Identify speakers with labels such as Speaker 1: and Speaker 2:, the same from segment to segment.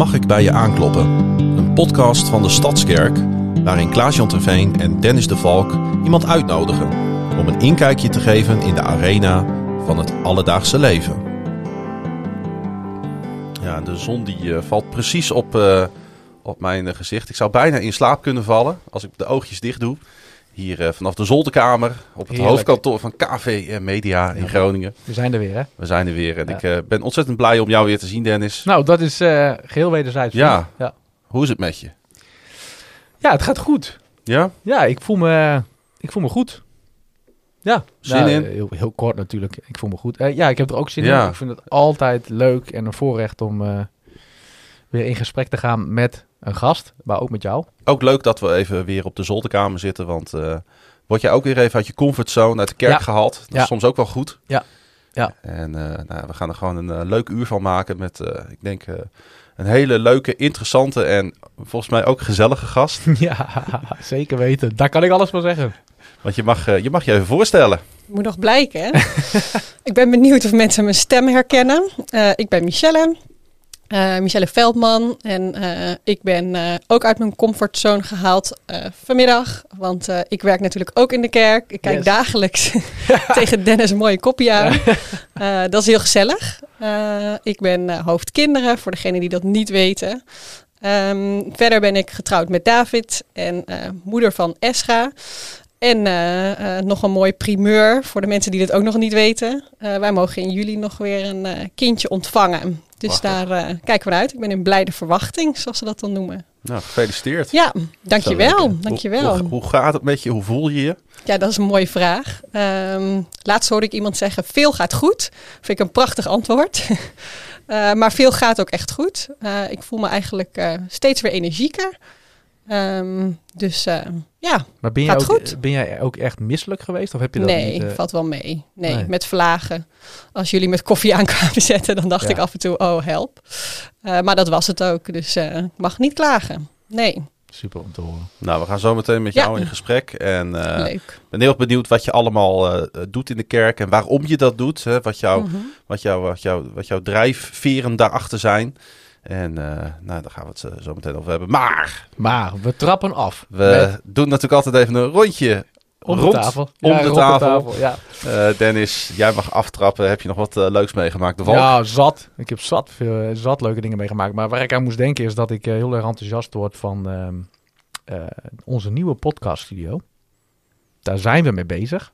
Speaker 1: Mag ik bij je aankloppen? Een podcast van de Stadskerk waarin Klaas-Jan Terveen en Dennis de Valk iemand uitnodigen om een inkijkje te geven in de arena van het alledaagse leven. Ja, de zon die eh, valt precies op, eh, op mijn eh, gezicht. Ik zou bijna in slaap kunnen vallen als ik de oogjes dicht doe. Hier eh, vanaf de zolderkamer op het
Speaker 2: Heerlijk.
Speaker 1: hoofdkantoor van KV Media in
Speaker 2: Ja.
Speaker 1: Groningen.
Speaker 2: We zijn er weer, hè?
Speaker 1: We zijn er weer en
Speaker 2: Ja.
Speaker 1: ik eh, ben ontzettend blij om jou weer te zien, Dennis.
Speaker 2: Nou, dat is eh, geheel wederzijds.
Speaker 1: Ja.
Speaker 2: ja.
Speaker 1: Hoe is het met je?
Speaker 2: Ja, het gaat goed.
Speaker 1: Ja?
Speaker 2: Ja, ik voel me, ik voel me goed. Ja.
Speaker 1: Zin
Speaker 2: Nou,
Speaker 1: in?
Speaker 2: eh, Heel, heel kort natuurlijk. Ik voel me goed. Eh, ja, ik heb er ook zin
Speaker 1: Ja.
Speaker 2: in. Ik vind het altijd leuk en een voorrecht om eh, weer in gesprek te gaan met een gast, maar ook met jou.
Speaker 1: Ook leuk dat we even weer op de zolderkamer zitten, want eh, word jij ook weer even uit je comfortzone, uit de kerk
Speaker 2: Ja.
Speaker 1: gehaald. Dat
Speaker 2: Ja.
Speaker 1: is soms ook wel goed.
Speaker 2: Ja. Ja.
Speaker 1: En eh, nou, we gaan er gewoon een eh, leuk uur van maken met, eh, ik denk, eh, een hele leuke, interessante en volgens mij ook gezellige gast.
Speaker 2: ja, zeker weten. Daar kan ik alles van zeggen.
Speaker 1: Want je mag, je mag je even voorstellen.
Speaker 3: Moet nog blijken, hè? ik ben benieuwd of mensen mijn stem herkennen. Eh, ik ben Michelle, eh, Michelle Veldman. En eh, ik ben eh, ook uit mijn comfortzone gehaald eh, vanmiddag. Want ik werk natuurlijk ook in de kerk. Ik kijk
Speaker 2: Yes.
Speaker 3: dagelijks tegen Dennis een mooie kopie aan. Dat is heel gezellig. Ik ben eh, hoofd kinderen, voor degenen die dat niet weten. Ehm, verder ben ik getrouwd met David en moeder van Esra. En eh, eh, nog een mooi primeur voor de mensen die dit ook nog niet weten. Eh, wij mogen in juli nog weer een kindje ontvangen. Dus
Speaker 1: Prachtig.
Speaker 3: daar kijken we naar uit. Ik ben in blijde verwachting, zoals ze dat dan noemen.
Speaker 1: Nou, gefeliciteerd.
Speaker 3: Ja, dankjewel. dankjewel.
Speaker 1: Hoe, hoe, hoe gaat het met je? Hoe voel je je?
Speaker 3: Ja, dat is een mooie vraag. Ehm, laatst hoorde ik iemand zeggen, veel gaat goed. Vind ik een prachtig antwoord. Maar veel gaat ook echt goed. Ik voel me eigenlijk steeds weer energieker. Ehm, dus ja,
Speaker 2: Maar ben jij,
Speaker 3: Gaat
Speaker 2: ook,
Speaker 3: goed.
Speaker 2: ben jij ook echt misselijk geweest? Of heb je dat
Speaker 3: nee,
Speaker 2: niet? eh,
Speaker 3: valt wel mee. Nee,
Speaker 2: Nee.
Speaker 3: met vlagen. Als jullie met koffie aankwamen zetten, dan dacht
Speaker 2: Ja.
Speaker 3: ik af en toe, oh help. Eh, maar dat was het ook, dus eh, ik mag niet klagen. Nee,
Speaker 2: Super om te horen.
Speaker 1: Nou, we gaan zo meteen met
Speaker 3: Ja.
Speaker 1: jou in gesprek. En eh,
Speaker 3: leuk.
Speaker 1: ik ben heel erg benieuwd wat je allemaal eh, doet in de kerk en waarom je dat doet. Hè? Wat, jou,
Speaker 3: Mhm.
Speaker 1: wat, jou, wat, jou, wat jouw drijfveren daarachter zijn. En eh, nou, daar gaan we het eh, zo meteen over hebben. Maar
Speaker 2: Maar we trappen af.
Speaker 1: we
Speaker 2: Met-
Speaker 1: doen natuurlijk altijd even een rondje.
Speaker 2: om
Speaker 1: rond,
Speaker 2: de tafel.
Speaker 1: om de
Speaker 2: rond
Speaker 1: tafel.
Speaker 2: Ja.
Speaker 1: Eh, Dennis, jij mag aftrappen. Heb je nog wat leuks meegemaakt? De Valk?
Speaker 2: ja, zat. Ik heb zat, veel, zat leuke dingen meegemaakt. Maar waar ik aan moest denken is dat ik heel erg enthousiast word van ehm, eh, onze nieuwe podcaststudio. Daar zijn we mee bezig.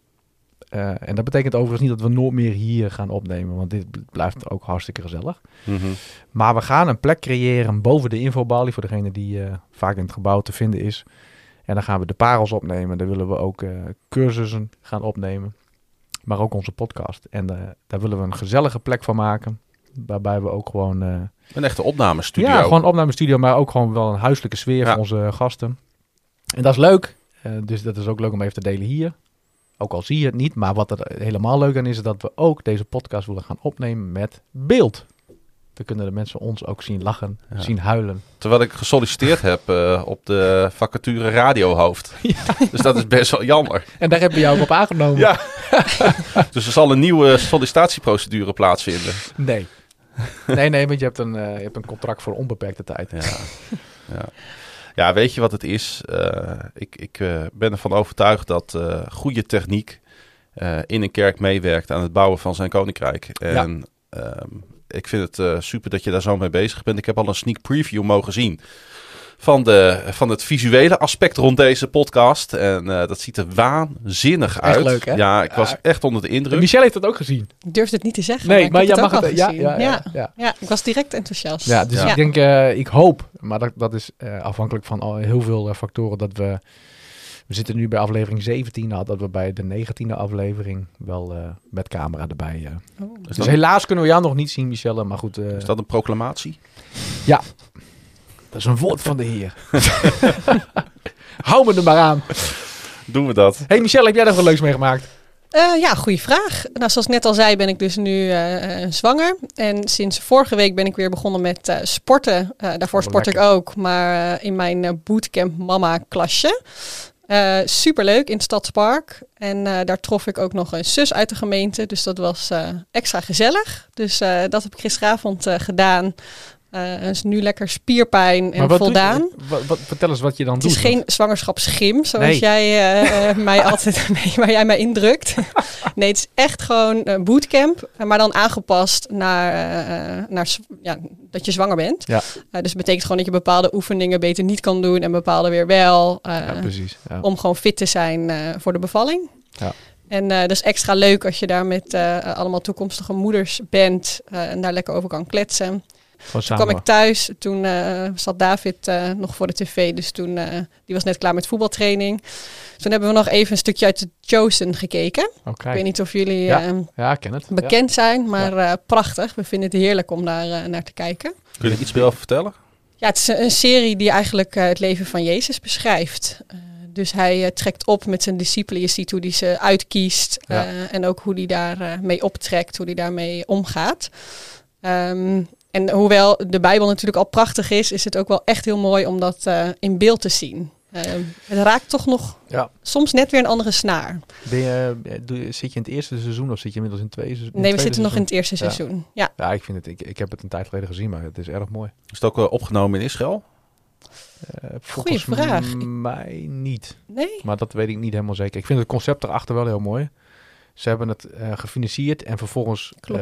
Speaker 2: Eh, en dat betekent overigens niet dat we nooit meer hier gaan opnemen, want dit bl- blijft ook hartstikke gezellig.
Speaker 1: Mhm.
Speaker 2: Maar we gaan een plek creëren boven de infobalie voor degene die eh, vaak in het gebouw te vinden is. En dan gaan we de parels opnemen. Daar willen we ook eh, cursussen gaan opnemen. Maar ook onze podcast. En daar willen we een gezellige plek van maken. Waarbij we ook gewoon...
Speaker 1: Een echte opnamestudio.
Speaker 2: ja, gewoon opnamestudio, maar ook gewoon wel een huiselijke sfeer
Speaker 1: Ja.
Speaker 2: voor onze gasten. En dat is leuk. Dus dat is ook leuk om even te delen hier. Ook al zie je het niet. Maar wat er helemaal leuk aan is, is dat we ook deze podcast willen gaan opnemen met beeld. Dan kunnen de mensen ons ook zien lachen,
Speaker 1: Ja.
Speaker 2: zien huilen.
Speaker 1: Terwijl ik gesolliciteerd heb eh, op de vacature radiohoofd. Dus dat is best wel jammer.
Speaker 2: En daar hebben we jou ook op aangenomen.
Speaker 1: Ja. dus er zal een nieuwe sollicitatieprocedure plaatsvinden.
Speaker 2: Nee. Nee, nee, want je hebt een, eh, je hebt een contract voor onbeperkte tijd.
Speaker 1: Ja, ja. Ja weet je wat het is? Eh, ik ik eh, ben ervan overtuigd dat eh, goede techniek in een kerk meewerkt aan het bouwen van zijn koninkrijk. En ehm, ik vind het super dat je daar zo mee bezig bent. Ik heb al een sneak preview mogen zien van, de, van het visuele aspect rond deze podcast. En eh, dat ziet er waanzinnig
Speaker 2: Echt
Speaker 1: uit.
Speaker 2: leuk, hè?
Speaker 1: Ja, ik was
Speaker 2: Ja.
Speaker 1: echt onder de indruk.
Speaker 2: Michelle heeft dat ook gezien.
Speaker 3: Ik durfde het niet te zeggen,
Speaker 2: Nee, maar
Speaker 3: ik
Speaker 2: jij mag
Speaker 3: ook
Speaker 2: het.
Speaker 3: al
Speaker 2: Ja,
Speaker 3: gezien.
Speaker 2: ja, ja,
Speaker 3: ja.
Speaker 2: ja.
Speaker 3: Ja, ik was direct enthousiast.
Speaker 2: Ja, dus
Speaker 1: Ja.
Speaker 2: ik denk, eh, ik hoop, maar dat, dat is eh, afhankelijk van al heel veel factoren, dat we, we zitten nu bij aflevering 17, nou, dat we bij de 19e aflevering wel eh, met camera erbij.
Speaker 3: Oh.
Speaker 1: Is
Speaker 2: Dus
Speaker 1: dat,
Speaker 2: helaas kunnen we jou nog niet zien, Michelle, maar goed, eh,
Speaker 1: is dat een proclamatie?
Speaker 2: Dat is een woord van de heer. Hou me er maar aan.
Speaker 1: Doen we dat?
Speaker 2: Hey Michelle, heb jij nog wat leuks meegemaakt?
Speaker 3: Eh, ja, goede vraag. Nou, zoals ik net al zei, ben ik dus nu eh, zwanger. En sinds vorige week ben ik weer begonnen met eh, sporten. Eh, daarvoor
Speaker 2: Oh,
Speaker 3: sport
Speaker 2: lekker.
Speaker 3: ik ook, maar eh, in mijn eh, bootcamp mama klasje. Eh superleuk in het Stadspark. En eh, daar trof ik ook nog een zus uit de gemeente. Dus dat was eh, extra gezellig. Dus eh, dat heb ik gisteravond eh, gedaan. Uh, is nu lekker spierpijn en
Speaker 2: wat
Speaker 3: voldaan.
Speaker 2: Je, wat, wat, vertel eens wat je dan
Speaker 3: het
Speaker 2: doet.
Speaker 3: Het is geen zwangerschapsgym, zoals nee. jij uh, mij altijd waar jij mij indrukt. nee, het is echt gewoon een bootcamp, maar dan aangepast naar, uh, naar ja, dat je zwanger bent.
Speaker 2: Ja.
Speaker 3: dus het betekent gewoon dat je bepaalde oefeningen beter niet kan doen en bepaalde weer wel.
Speaker 2: ja, precies. Ja.
Speaker 3: Om gewoon fit te zijn voor de bevalling.
Speaker 2: Ja.
Speaker 3: En uh, dat is extra leuk als je daar met uh, allemaal toekomstige moeders bent uh, en daar lekker over kan kletsen. Toen kwam ik thuis, toen zat David nog voor de tv, dus toen, die was net klaar met voetbaltraining. Toen hebben we nog even een stukje uit de Chosen gekeken.
Speaker 2: Okay.
Speaker 3: Ik weet niet of jullie
Speaker 2: ja. ja, ken het.
Speaker 3: bekend zijn, maar prachtig. We vinden het heerlijk om daar naar te kijken.
Speaker 1: Kun je er iets meer over vertellen?
Speaker 3: Ja, het is een serie die eigenlijk het leven van Jezus beschrijft. Dus hij uh, trekt op met zijn discipelen. Je ziet hoe hij ze uitkiest.
Speaker 2: Ja.
Speaker 3: Uh, en ook hoe hij daarmee uh, mee optrekt, hoe hij daarmee omgaat. Um, en hoewel de Bijbel natuurlijk al prachtig is, is het ook wel echt heel mooi om dat in beeld te zien. het raakt toch nog
Speaker 2: ja.
Speaker 3: soms net weer een andere snaar.
Speaker 2: Ben je, doe, zit je in het eerste seizoen of zit je inmiddels in het tweede seizoen?
Speaker 3: Nee, we zitten nog in het eerste
Speaker 2: Ja.
Speaker 3: seizoen. Ja.
Speaker 2: Ja, ik, vind het, ik, ik heb het een tijd geleden gezien, maar het is erg mooi.
Speaker 1: Is het ook uh, opgenomen in Israël?
Speaker 2: Uh, volgens
Speaker 3: vraag.
Speaker 2: mij niet.
Speaker 3: Nee?
Speaker 2: Maar dat weet ik niet helemaal zeker. Ik vind het concept erachter wel heel mooi. Ze hebben het uh, gefinancierd en vervolgens uh,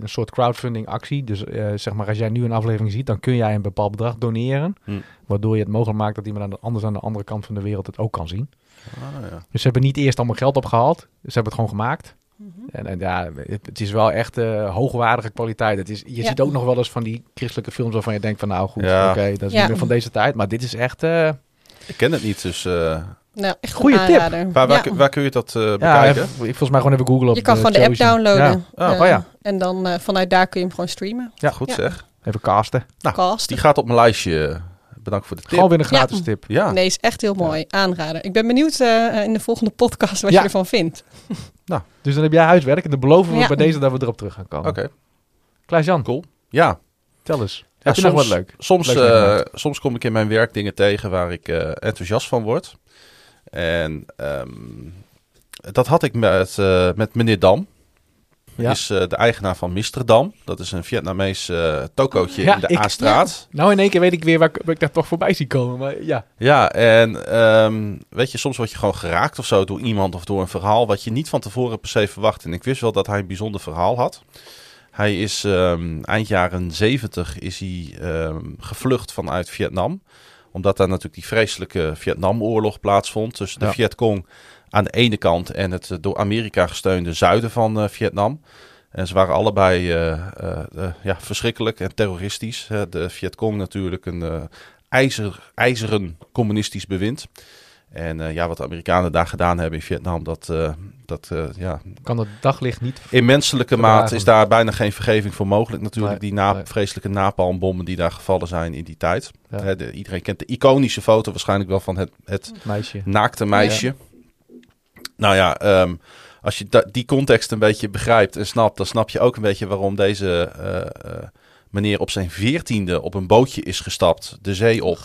Speaker 2: een soort crowdfunding actie. Dus uh, zeg maar, als jij nu een aflevering ziet, dan kun jij een bepaald bedrag doneren.
Speaker 1: Hm.
Speaker 2: Waardoor je het mogelijk maakt dat iemand aan de, anders aan de andere kant van de wereld het ook kan zien.
Speaker 1: Ah, ja.
Speaker 2: Dus ze hebben niet eerst allemaal geld opgehaald. Ze hebben het gewoon gemaakt.
Speaker 3: Mhm.
Speaker 2: En, en, ja, het, het, is wel echt uh, hoogwaardige kwaliteit. Het is, je
Speaker 3: Ja.
Speaker 2: ziet ook nog wel eens van die christelijke films waarvan je denkt van nou goed,
Speaker 1: Ja.
Speaker 2: oké, dat is
Speaker 3: Ja.
Speaker 2: niet meer van deze tijd. Maar dit is echt, eh,
Speaker 1: Ik ken het niet, dus uh,
Speaker 3: Nou, echt
Speaker 2: Goeie tip.
Speaker 1: waar, waar,
Speaker 3: Ja.
Speaker 1: kun- waar kun je dat uh,
Speaker 2: ja,
Speaker 1: bekijken?
Speaker 2: even- volgens mij gewoon even googlen op
Speaker 3: Je kan
Speaker 2: de
Speaker 3: gewoon de app downloaden.
Speaker 2: Ja.
Speaker 1: Oh,
Speaker 3: Eh,
Speaker 2: oh ja.
Speaker 3: En dan eh, vanuit daar kun je hem gewoon streamen.
Speaker 2: Ja.
Speaker 1: Goed
Speaker 3: Ja.
Speaker 1: zeg.
Speaker 2: Even casten.
Speaker 1: Nou. Die gaat op mijn lijstje. Bedankt voor de tip.
Speaker 2: Gewoon weer een gratis
Speaker 3: Ja.
Speaker 2: tip.
Speaker 1: Ja,
Speaker 3: Nee, is echt heel mooi. Aanrader. Ik ben benieuwd eh, in de volgende podcast wat
Speaker 2: Ja.
Speaker 3: je ervan vindt.
Speaker 2: Dus dan heb jij huiswerk en dan beloven we
Speaker 3: Ja.
Speaker 2: bij deze dat we erop terug gaan komen.
Speaker 1: oké.
Speaker 2: Klaas-Jan,
Speaker 1: Cool. Ja,
Speaker 2: tel eens.
Speaker 1: Ja,
Speaker 2: heb je nog wat leuk?
Speaker 1: Soms,
Speaker 2: Leuk
Speaker 1: eh, soms kom ik in mijn werk dingen tegen waar ik eh, enthousiast van word. En ehm, dat had ik met, eh, met meneer Dam.
Speaker 2: Ja.
Speaker 1: Is eh, de eigenaar van Mr. Dam. Dat is een Vietnamees eh tokootje
Speaker 2: Ja,
Speaker 1: in de A-straat.
Speaker 2: Nou, in één keer weet ik weer waar, ik- waar ik daar toch voorbij zie komen. Maar ja,
Speaker 1: Ja, en ehm, weet je, soms word je gewoon geraakt of zo door iemand of door een verhaal wat je niet van tevoren per se verwacht. En ik wist wel dat hij een bijzonder verhaal had. Hij is ehm, eind jaren 70 is hij gevlucht vanuit Vietnam. Omdat daar natuurlijk die vreselijke Vietnamoorlog plaatsvond tussen de
Speaker 2: Ja.
Speaker 1: Vietcong aan de ene kant en het door Amerika gesteunde zuiden van eh, Vietnam. En ze waren allebei eh, eh, ja, verschrikkelijk en terroristisch. de Vietcong natuurlijk een ijzer, ijzeren communistisch bewind. En eh, ja, wat de Amerikanen daar gedaan hebben in Vietnam, dat, eh, dat eh, ja,
Speaker 2: kan het daglicht niet.
Speaker 1: in menselijke maat is daar bijna geen vergeving voor mogelijk natuurlijk.
Speaker 2: Nee,
Speaker 1: die na,
Speaker 2: nee.
Speaker 1: vreselijke napalmbommen die daar gevallen zijn in die tijd.
Speaker 2: Ja.
Speaker 1: Hè, de- iedereen kent de iconische foto waarschijnlijk wel van het, het
Speaker 2: Meisje.
Speaker 1: naakte meisje. Nou ja, ehm, als je die context een beetje begrijpt en snapt, dan snap je ook een beetje waarom deze meneer op zijn veertiende op een bootje is gestapt, de zee op,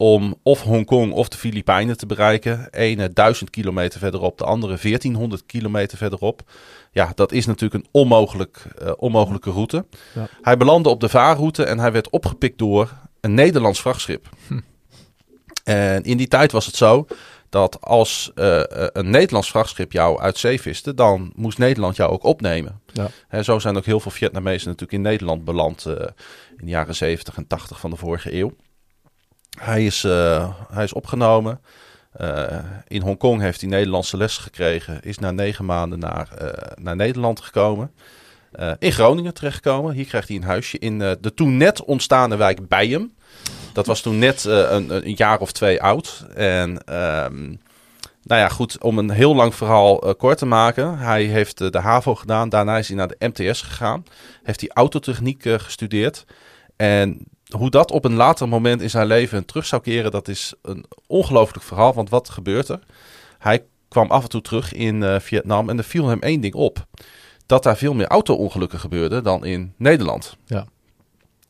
Speaker 1: om of Hongkong of de Filipijnen te bereiken. Ene 1000 kilometer verderop, de andere 1400 kilometer verderop. Ja, dat is natuurlijk een onmogelijk, eh, onmogelijke route.
Speaker 2: Ja.
Speaker 1: Hij belandde op de vaarroute en hij werd opgepikt door een Nederlands vrachtschip.
Speaker 2: Hm.
Speaker 1: En in die tijd was het zo dat als eh, eh, een Nederlands vrachtschip jou uit zee viste, dan moest Nederland jou ook opnemen.
Speaker 2: Ja.
Speaker 1: Hè, zo zijn ook heel veel Vietnamezen natuurlijk in Nederland beland in de jaren 70 en 80 van de vorige eeuw. Hij is, eh, hij is opgenomen. Eh, in Hongkong heeft hij Nederlandse les gekregen. Is na negen maanden naar, eh, naar Nederland gekomen. In Groningen terechtgekomen. Hier krijgt hij een huisje in de toen net ontstane wijk Bijem. Dat was toen net een, een jaar of twee oud. En ehm, nou ja, goed, om een heel lang verhaal kort te maken. Hij heeft de HAVO gedaan. Daarna is hij naar de MTS gegaan. Heeft hij autotechniek gestudeerd. En hoe dat op een later moment in zijn leven terug zou keren, dat is een ongelooflijk verhaal. Want wat gebeurt er? Hij kwam af en toe terug in eh, Vietnam en er viel hem één ding op. Dat daar veel meer auto-ongelukken gebeurden dan in Nederland.
Speaker 2: Ja.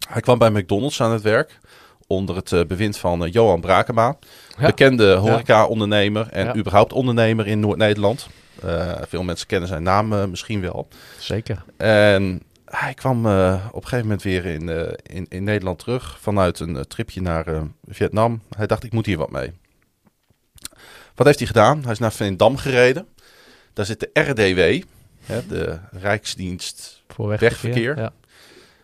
Speaker 1: Hij kwam bij McDonald's aan het werk onder het eh, bewind van eh, Johan Brakema.
Speaker 2: Ja.
Speaker 1: Bekende horeca-ondernemer en
Speaker 2: Ja.
Speaker 1: überhaupt ondernemer in Noord-Nederland. Veel mensen kennen zijn naam misschien wel.
Speaker 2: Zeker.
Speaker 1: En hij kwam eh, op een gegeven moment weer in, eh, in, in Nederland terug vanuit een eh, tripje naar Vietnam. Hij dacht, ik moet hier wat mee. Wat heeft hij gedaan? Hij is naar Veendam gereden. Daar zit de RDW, hè, de Rijksdienst
Speaker 2: Voor
Speaker 1: Wegverkeer.
Speaker 2: Ja.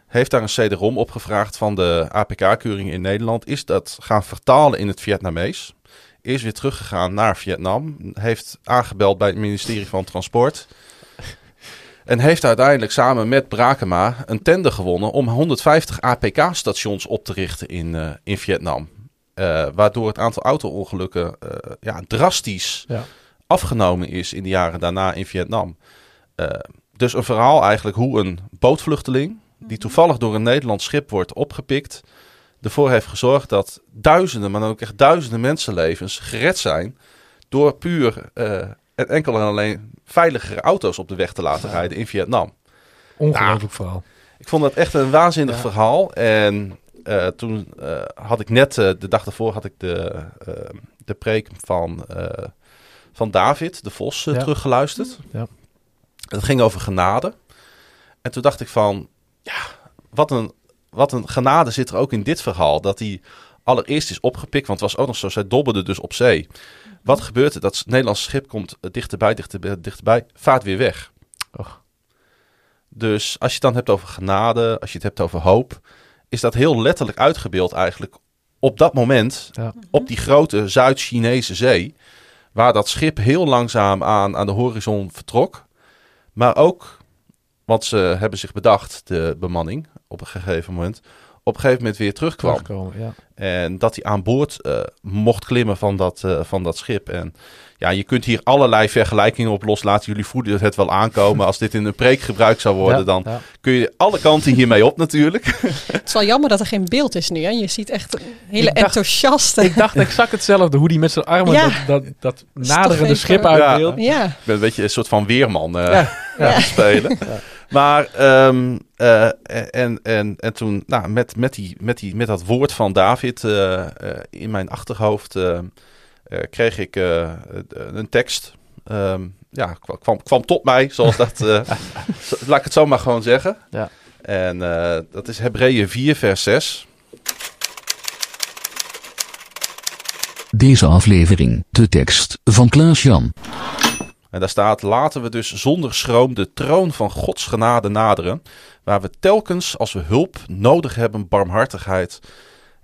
Speaker 1: heeft daar een CD-ROM opgevraagd van de APK-keuring in Nederland. Is dat gaan vertalen in het Vietnamees. Is weer teruggegaan naar Vietnam. Heeft aangebeld bij het ministerie van Transport. En heeft uiteindelijk samen met Brakema een tender gewonnen om 150 APK-stations op te richten in, eh, in Vietnam. Eh, waardoor het aantal auto-ongelukken eh, ja, drastisch
Speaker 2: Ja.
Speaker 1: afgenomen is in de jaren daarna in Vietnam. Dus een verhaal eigenlijk hoe een bootvluchteling, die toevallig door een Nederlands schip wordt opgepikt, ervoor heeft gezorgd dat duizenden, maar dan ook echt duizenden mensenlevens gered zijn door puur eh, enkel en alleen veiligere auto's op de weg te laten rijden in Vietnam.
Speaker 2: Ongelooflijk verhaal.
Speaker 1: Ik vond dat echt een waanzinnig
Speaker 2: Ja.
Speaker 1: verhaal. En eh, toen eh, had ik net, eh, de dag daarvoor had ik de, de preek van, van David, de Vos,
Speaker 2: Ja.
Speaker 1: teruggeluisterd.
Speaker 2: Ja.
Speaker 1: Het ging over genade. En toen dacht ik van, ja, wat een, wat een genade zit er ook in dit verhaal. Dat hij allereerst is opgepikt, want het was ook nog zo, zij dobberden dus op zee. Wat gebeurt er? Dat Nederlandse schip komt dichterbij, dichterbij, dichterbij, vaart weer weg.
Speaker 2: Och.
Speaker 1: Dus als je het dan hebt over genade, als je het hebt over hoop, is dat heel letterlijk uitgebeeld eigenlijk op dat moment
Speaker 2: Ja.
Speaker 1: op die grote Zuid-Chinese zee, waar dat schip heel langzaam aan, aan de horizon vertrok. Maar ook, want ze hebben zich bedacht, de bemanning, op een gegeven moment, op een gegeven moment weer terugkwam.
Speaker 2: Ja.
Speaker 1: En dat hij aan boord eh, mocht klimmen van dat, eh, van dat schip. En ja, je kunt hier allerlei vergelijkingen op loslaten. Jullie voelen het wel aankomen. Als dit in een preek gebruikt zou worden,
Speaker 2: Ja,
Speaker 1: dan
Speaker 2: ja.
Speaker 1: kun je alle kanten hiermee op natuurlijk.
Speaker 3: Het is wel jammer dat er geen beeld is nu. Hè? Je ziet echt hele
Speaker 2: Ik dacht-
Speaker 3: enthousiaste.
Speaker 2: Ik dacht exact hetzelfde, hoe die met zijn armen
Speaker 3: Ja.
Speaker 2: dat, dat, dat naderende schip
Speaker 1: Ja.
Speaker 2: uitbeeldt.
Speaker 3: ja,
Speaker 1: Ik ben een beetje een soort van weerman eh,
Speaker 2: Ja, ja.
Speaker 1: aan het spelen. Maar ehm, eh, en, en, en toen nou, met, met, die, met, die, met dat woord van David eh, eh, in mijn achterhoofd kreeg ik een tekst. Ehm, ja, kwam, kwam, tot mij, zoals dat. eh, laat ik het zo maar gewoon zeggen.
Speaker 2: Ja.
Speaker 1: En eh, dat is Hebreeën 4, vers 6.
Speaker 4: Deze aflevering, de tekst van Klaas-Jan.
Speaker 1: En daar staat: Laten we dus zonder schroom de troon van Gods genade naderen, waar we telkens als we hulp nodig hebben, barmhartigheid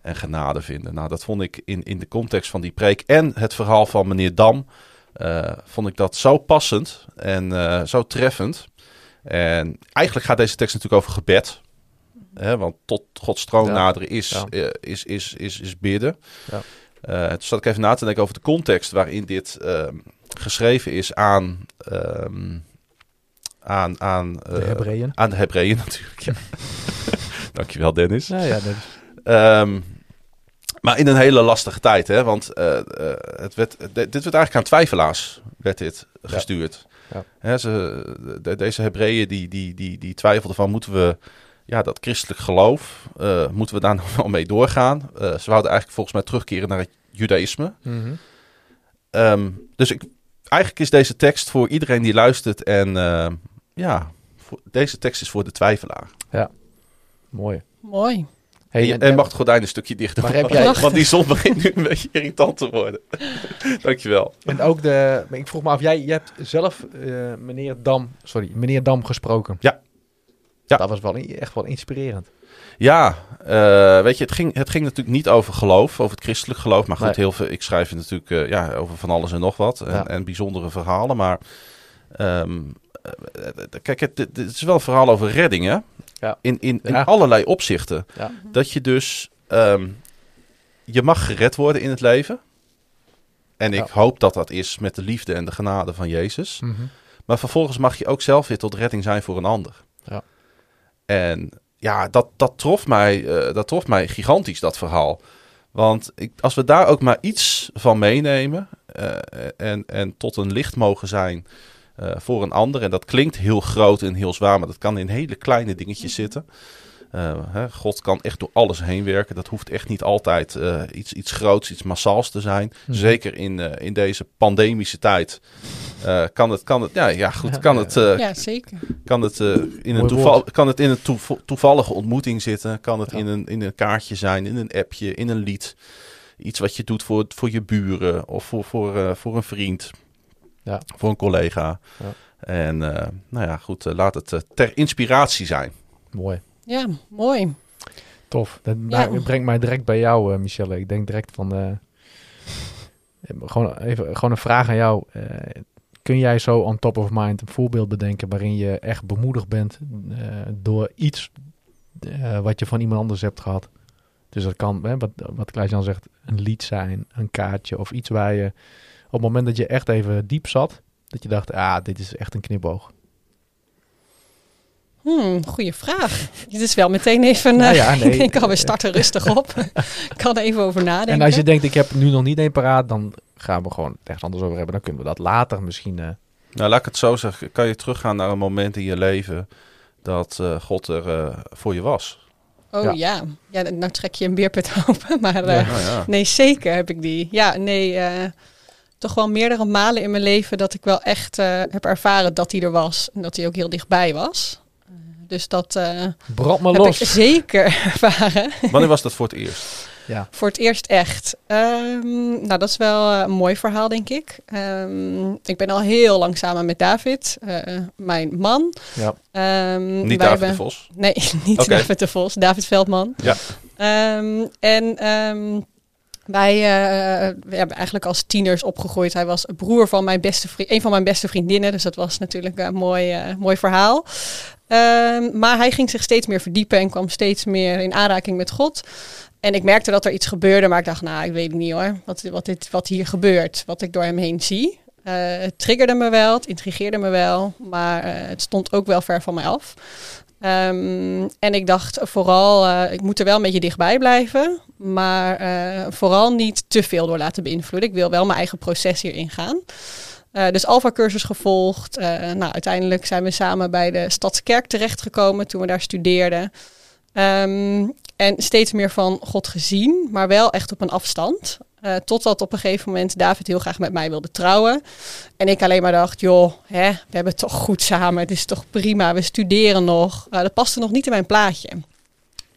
Speaker 1: en genade vinden. Nou, dat vond ik in, in de context van die preek en het verhaal van meneer Dam, eh, vond ik dat zo passend en eh, zo treffend. En eigenlijk gaat deze tekst natuurlijk over gebed. Hè, want tot Gods troon
Speaker 2: Ja.
Speaker 1: naderen is,
Speaker 2: Ja.
Speaker 1: eh, is, is, is, is bidden.
Speaker 2: Ja.
Speaker 1: Toen zat ik even na te denken over de context waarin dit geschreven is aan, ehm, aan, aan,
Speaker 2: De
Speaker 1: eh,
Speaker 2: Hebreeën.
Speaker 1: aan de Hebreeën natuurlijk. Ja. Dankjewel Dennis.
Speaker 2: Ja, ja, dat is-
Speaker 1: Ehm, maar in een hele lastige tijd, hè? Want eh, eh, het werd, dit werd eigenlijk aan twijfelaars werd dit gestuurd.
Speaker 2: Ja.
Speaker 1: Hè, ze, de- deze Hebreeën die, die, die, die twijfelden van moeten we ja, dat christelijk geloof, moeten we daar nog wel mee doorgaan? Ze wouden eigenlijk volgens mij terugkeren naar het judaïsme.
Speaker 2: Mhm.
Speaker 1: Ehm, dus ik, eigenlijk is deze tekst voor iedereen die luistert en eh, ja, voor, deze tekst is voor de twijfelaar.
Speaker 2: Mooi.
Speaker 3: mooi.
Speaker 2: Hey,
Speaker 1: en, en mag het gordijn een stukje dichter
Speaker 2: Maar heb jij-
Speaker 1: want die zon begint nu een beetje irritant te worden. Dankjewel.
Speaker 2: En ook de. maar Ik vroeg me af, jij, jij hebt zelf eh, meneer Dam, sorry, meneer Dam gesproken.
Speaker 1: Ja. Ja.
Speaker 2: Dat was wel echt wel inspirerend.
Speaker 1: Ja, eh, weet je, het ging, het ging natuurlijk niet over geloof, over het christelijk geloof. Maar goed,
Speaker 2: Nee.
Speaker 1: heel veel, ik schrijf natuurlijk eh, ja, over van alles en nog wat. En,
Speaker 2: Ja.
Speaker 1: en bijzondere verhalen. Maar ehm, eh, kijk, het, het is wel een verhaal over redding, hè?
Speaker 2: Ja.
Speaker 1: In, in, in
Speaker 2: Ja.
Speaker 1: allerlei opzichten. Dat je dus, ehm, je mag gered worden in het leven. En ik hoop dat dat is met de liefde en de genade van Jezus.
Speaker 2: Mhm.
Speaker 1: Maar vervolgens mag je ook zelf weer tot redding zijn voor een ander.
Speaker 2: Ja.
Speaker 1: En ja, dat, dat, trof mij, eh, dat trof mij gigantisch, dat verhaal. Want ik, als we daar ook maar iets van meenemen eh, en, en tot een licht mogen zijn eh, voor een ander. En dat klinkt heel groot en heel zwaar, maar dat kan in hele kleine dingetjes zitten. Eh, hè, God kan echt door alles heen werken. Dat hoeft echt niet altijd eh, iets, iets groots, iets massaals te zijn.
Speaker 2: Mhm.
Speaker 1: Zeker in, eh, in deze pandemische tijd eh, kan het, kan het, ja, ja goed, kan het, eh,
Speaker 3: Ja, zeker.
Speaker 1: kan het, eh, in, een toeval, kan het in een toev- toevallige ontmoeting zitten. Kan het
Speaker 2: Ja.
Speaker 1: in, een, in een kaartje zijn, in een appje, in een lied. Iets wat je doet voor, voor je buren of voor, voor, eh, voor een vriend.
Speaker 2: Ja.
Speaker 1: Voor een collega.
Speaker 2: Ja.
Speaker 1: En eh, nou ja, goed, laat het ter inspiratie zijn.
Speaker 2: Mooi.
Speaker 3: Ja, mooi.
Speaker 2: Tof. Dat
Speaker 3: Ja.
Speaker 2: brengt mij direct bij jou, eh, Michelle. Ik denk direct van... eh, gewoon, even, gewoon een vraag aan jou. Eh, kun jij zo on top of mind een voorbeeld bedenken... waarin je echt bemoedigd bent door iets wat je van iemand anders hebt gehad? Dus dat kan, hè, wat, wat Klaas-Jan zegt, een lied zijn, een kaartje of iets waar je... op het moment dat je echt even diep zat... dat je dacht, ah, dit is echt een knipoog.
Speaker 3: Hmm, goeie vraag. Het is wel meteen even...
Speaker 2: Nou
Speaker 3: eh,
Speaker 2: ja, nee.
Speaker 3: ik denk al, we starten rustig op. Ik kan er even over nadenken.
Speaker 2: En als je denkt, ik heb nu nog niet één paraat, dan gaan we gewoon ergens anders over hebben. Dan kunnen we dat later misschien. eh,
Speaker 1: Nou, laat ik het zo zeggen. Kan je teruggaan naar een moment in je leven dat eh, God er eh, voor je was?
Speaker 3: Oh
Speaker 2: Ja.
Speaker 3: ja. ja. nou trek je een beerput open. Maar
Speaker 2: Ja.
Speaker 1: Ja.
Speaker 3: nee, zeker heb ik die. Ja, nee, eh, toch wel meerdere malen in mijn leven dat ik wel echt eh, heb ervaren dat hij er was. En dat hij ook heel dichtbij was. Dus dat eh,
Speaker 2: brand me
Speaker 3: heb
Speaker 2: los.
Speaker 3: ik zeker ervaren.
Speaker 1: Wanneer was dat voor het eerst?
Speaker 2: Ja.
Speaker 3: Voor het eerst echt. Ehm, nou, dat is wel eh, een mooi verhaal, denk ik. Ehm, ik ben al heel lang samen met David, eh, mijn man.
Speaker 2: Ja.
Speaker 3: Ehm,
Speaker 1: Niet David de
Speaker 3: hebben-
Speaker 1: Vos?
Speaker 3: Nee, niet
Speaker 1: Oké.
Speaker 3: David de Vos, David Veldman.
Speaker 1: Ja.
Speaker 3: Ehm, en ehm, wij eh, we hebben eigenlijk als tieners opgegroeid. Hij was broer van mijn beste vriend, een van mijn beste vriendinnen. Dus dat was natuurlijk een mooi, eh, mooi verhaal. Ehm, maar hij ging zich steeds meer verdiepen en kwam steeds meer in aanraking met God. En ik merkte dat er iets gebeurde, maar ik dacht, nou, ik weet het niet hoor, wat, wat, dit, wat hier gebeurt, wat ik door hem heen zie. Eh, het triggerde me wel, het intrigeerde me wel, maar eh, het stond ook wel ver van mij af. Ehm, en ik dacht vooral, eh, ik moet er wel een beetje dichtbij blijven, maar vooral niet te veel door laten beïnvloeden. Ik wil wel mijn eigen proces hierin gaan. Eh, dus Alpha-cursus gevolgd. Eh, nou, uiteindelijk zijn we samen bij de Stadskerk terechtgekomen toen we daar studeerden. Ehm, en steeds meer van God gezien, maar wel echt op een afstand. Eh, totdat op een gegeven moment David heel graag met mij wilde trouwen. En ik alleen maar dacht, joh, hè, we hebben het toch goed samen. Het is toch prima, we studeren nog. Dat paste nog niet in mijn plaatje.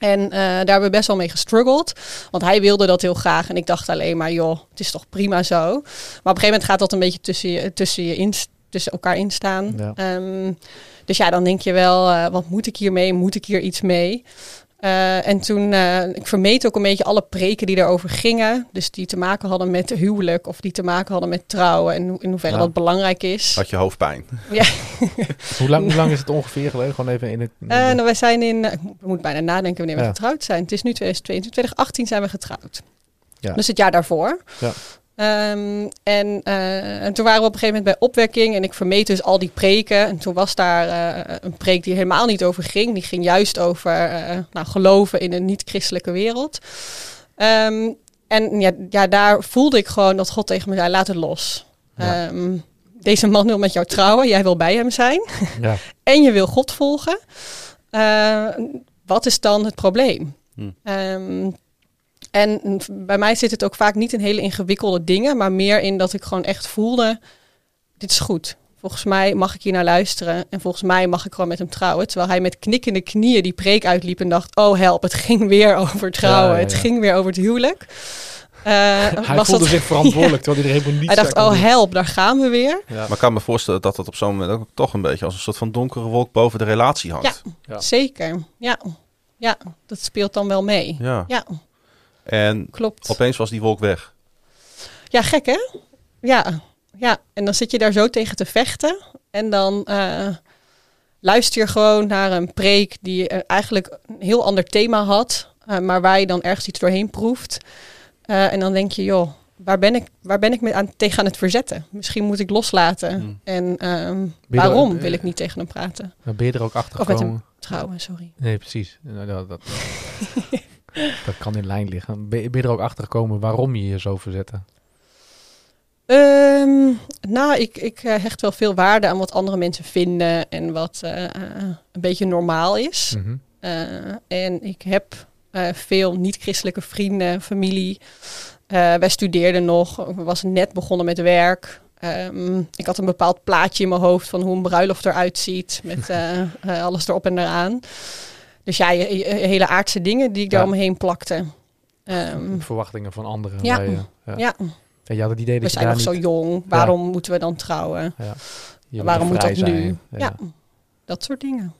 Speaker 3: En eh, daar hebben we best wel mee gestruggeld. Want hij wilde dat heel graag. En ik dacht alleen maar, joh, het is toch prima zo. Maar op een gegeven moment gaat dat een beetje tussen, je, tussen, je in, tussen elkaar instaan.
Speaker 2: Ja.
Speaker 3: Ehm, dus ja, dan denk je wel, eh, wat moet ik hiermee? Moet ik hier iets mee? Eh, en toen, eh, ik vermeed ook een beetje alle preken die daarover gingen. Dus die te maken hadden met huwelijk of die te maken hadden met trouwen. En in hoeverre
Speaker 2: Ja.
Speaker 3: dat belangrijk is.
Speaker 1: Had je hoofdpijn?
Speaker 2: hoe, lang, hoe lang is het ongeveer geleden? Gewoon even in het...
Speaker 3: Eh, nou, wij zijn in, ik moet bijna nadenken wanneer we
Speaker 2: Ja.
Speaker 3: getrouwd zijn. Het is nu 2022, 2018 zijn we getrouwd.
Speaker 2: Ja.
Speaker 3: Dus het jaar daarvoor.
Speaker 2: Ja.
Speaker 3: Ehm, en, eh, en toen waren we op een gegeven moment bij opwekking en ik vermeed dus al die preken. En toen was daar eh, een preek die helemaal niet over ging. Die ging juist over eh, nou, geloven in een niet-christelijke wereld. Ehm, en ja, ja, daar voelde ik gewoon dat God tegen me zei, laat het los.
Speaker 2: Ja.
Speaker 3: Ehm, deze man wil met jou trouwen, jij wil bij hem zijn
Speaker 2: ja.
Speaker 3: en je wil God volgen, wat is dan het probleem?
Speaker 1: Hm.
Speaker 3: En bij mij zit het ook vaak niet in hele ingewikkelde dingen, maar meer in dat ik gewoon echt voelde, dit is goed. Volgens mij mag ik hier naar luisteren en volgens mij mag ik gewoon met hem trouwen. Terwijl hij met knikkende knieën die preek uitliep en dacht, oh help, het ging weer over trouwen,
Speaker 2: Ja, ja,
Speaker 3: het ging weer over het huwelijk. Eh,
Speaker 2: Hij
Speaker 3: was
Speaker 2: voelde
Speaker 3: dat-
Speaker 2: zich verantwoordelijk, terwijl hij er helemaal niet
Speaker 3: Hij dacht, oh help, daar gaan we weer.
Speaker 2: Ja.
Speaker 1: Maar ik kan me voorstellen dat het op zo'n moment ook toch een beetje als een soort van donkere wolk boven de relatie hangt.
Speaker 2: Ja.
Speaker 3: Zeker, ja. Ja, dat speelt dan wel mee.
Speaker 1: Ja. En
Speaker 3: klopt.
Speaker 1: opeens was die wolk weg.
Speaker 3: Ja, gek hè? Ja, ja. En dan zit je daar zo tegen te vechten. En dan eh, luister je gewoon naar een preek die eh, eigenlijk een heel ander thema had. eh, maar waar je dan ergens iets doorheen proeft. Eh, en dan denk je, joh, waar ben ik, waar ben ik me aan, tegen aan het verzetten? Misschien moet ik loslaten.
Speaker 1: Hmm.
Speaker 3: En ehm,
Speaker 2: er-
Speaker 3: waarom wil ik niet tegen hem praten?
Speaker 2: Dan ben je er ook achter
Speaker 3: Of met
Speaker 2: gekomen.
Speaker 3: Trouwen, sorry.
Speaker 2: Nee, precies. Nou, dat, dat, dat kan in lijn liggen. Ben je, er ook achter gekomen waarom je je zo verzette?
Speaker 3: Ehm, nou, ik, ik eh, hecht wel veel waarde aan wat andere mensen vinden en wat eh, eh, een beetje normaal is.
Speaker 2: Mhm.
Speaker 3: En ik heb veel niet-christelijke vrienden, familie. Wij studeerden nog. Ik was net begonnen met werk. Ehm, ik had een bepaald plaatje in mijn hoofd van hoe een bruiloft eruit ziet. Met alles erop en eraan. Dus ja, je- je- hele aardse dingen die ik
Speaker 2: Ja.
Speaker 3: daar omheen plakte. Ehm,
Speaker 2: Verwachtingen van anderen.
Speaker 3: Ja.
Speaker 2: waar je- ja.
Speaker 3: ja,
Speaker 2: En je had het idee
Speaker 3: we
Speaker 2: dat je
Speaker 3: zijn
Speaker 2: daar
Speaker 3: nog
Speaker 2: niet...
Speaker 3: zo jong. Waarom moeten we dan trouwen? Waarom moet
Speaker 2: vrij
Speaker 3: dat nu? Ja. dat soort dingen.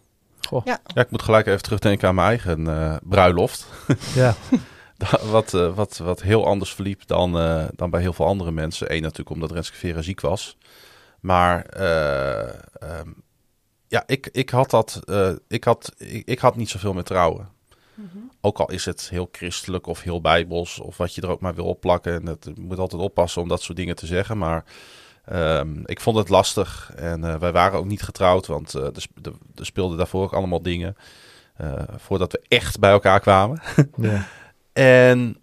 Speaker 2: Goh.
Speaker 3: Ja.
Speaker 1: Ja, ik moet gelijk even terugdenken aan mijn eigen eh, bruiloft.
Speaker 2: Ja.
Speaker 1: wat, eh, wat, wat heel anders verliep dan, eh, dan bij heel veel andere mensen. Eén natuurlijk omdat Renske Vera ziek was. Maar eh, ehm, ja, ik, ik had dat. eh, ik, had, ik, ik had niet zoveel met trouwen. Ook al is het heel christelijk of heel bijbels of wat je er ook maar wil opplakken. En het, je moet altijd oppassen om dat soort dingen te zeggen. Maar ehm, ik vond het lastig. En eh, wij waren ook niet getrouwd, want eh, er, sp- speelden daarvoor ook allemaal dingen. eh, voordat we echt bij elkaar kwamen.
Speaker 2: Ja.
Speaker 1: En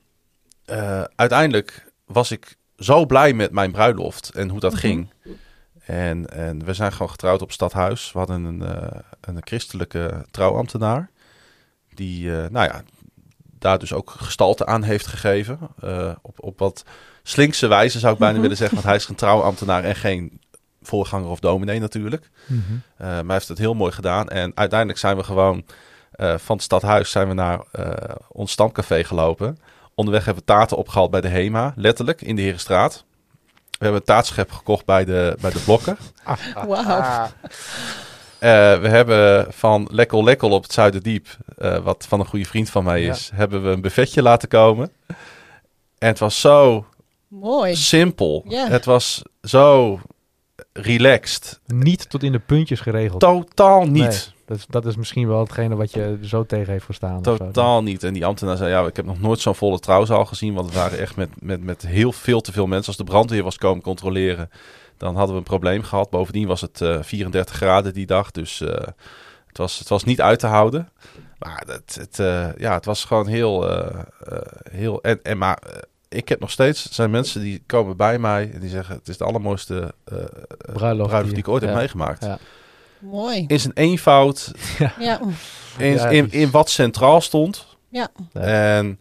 Speaker 1: eh, uiteindelijk was ik zo blij met mijn bruiloft en hoe dat
Speaker 3: Mhm.
Speaker 1: ging. En, en we zijn gewoon getrouwd op Stadhuis. We hadden een, eh, een christelijke trouwambtenaar. Die, eh, nou ja, daar dus ook gestalte aan heeft gegeven. Eh, op, op wat slinkse wijze zou ik bijna
Speaker 3: Mhm.
Speaker 1: willen zeggen. Want hij is een trouwambtenaar en geen voorganger of dominee natuurlijk.
Speaker 2: Mhm.
Speaker 1: Maar hij heeft het heel mooi gedaan. En uiteindelijk zijn we gewoon van het stadhuis zijn we naar ons stamcafé gelopen. Onderweg hebben we taarten opgehaald bij de HEMA, letterlijk, in de Herenstraat. We hebben een taartschep gekocht bij de, bij de blokken.
Speaker 3: Wauw.
Speaker 1: Eh, we hebben van Lekkel Lekkel op het Zuiderdiep, eh, wat van een goede vriend van mij is, hebben we een buffetje laten komen. En het was zo
Speaker 3: Mooi.
Speaker 1: simpel. Het was zo relaxed.
Speaker 2: Niet tot in de puntjes geregeld.
Speaker 1: Totaal niet.
Speaker 2: Nee, dat, is, dat is misschien wel hetgene wat je zo tegen heeft gestaan. of zo.
Speaker 1: Totaal niet. En die ambtenaar zei, ja, ik heb nog nooit zo'n volle trouwzaal gezien. Want het waren echt met, met, met heel veel te veel mensen. Als de brandweer was komen controleren, dan hadden we een probleem gehad. Bovendien was het eh 34 graden die dag. Dus eh, het, was, het was niet uit te houden. Maar het, het, eh, ja, het was gewoon heel... eh, eh, heel en, en maar eh, ik heb nog steeds... Zijn mensen die komen bij mij en die zeggen... Het is de allermooiste eh
Speaker 2: Bruiloft
Speaker 1: bruiloft,
Speaker 2: die-
Speaker 1: die ik ooit
Speaker 2: ja.
Speaker 1: heb meegemaakt.
Speaker 2: Ja.
Speaker 3: Mooi.
Speaker 1: In zijn eenvoud,
Speaker 3: Ja.
Speaker 1: in,
Speaker 2: Ja,
Speaker 1: in,
Speaker 2: is-
Speaker 1: in wat centraal stond.
Speaker 3: Ja.
Speaker 1: En...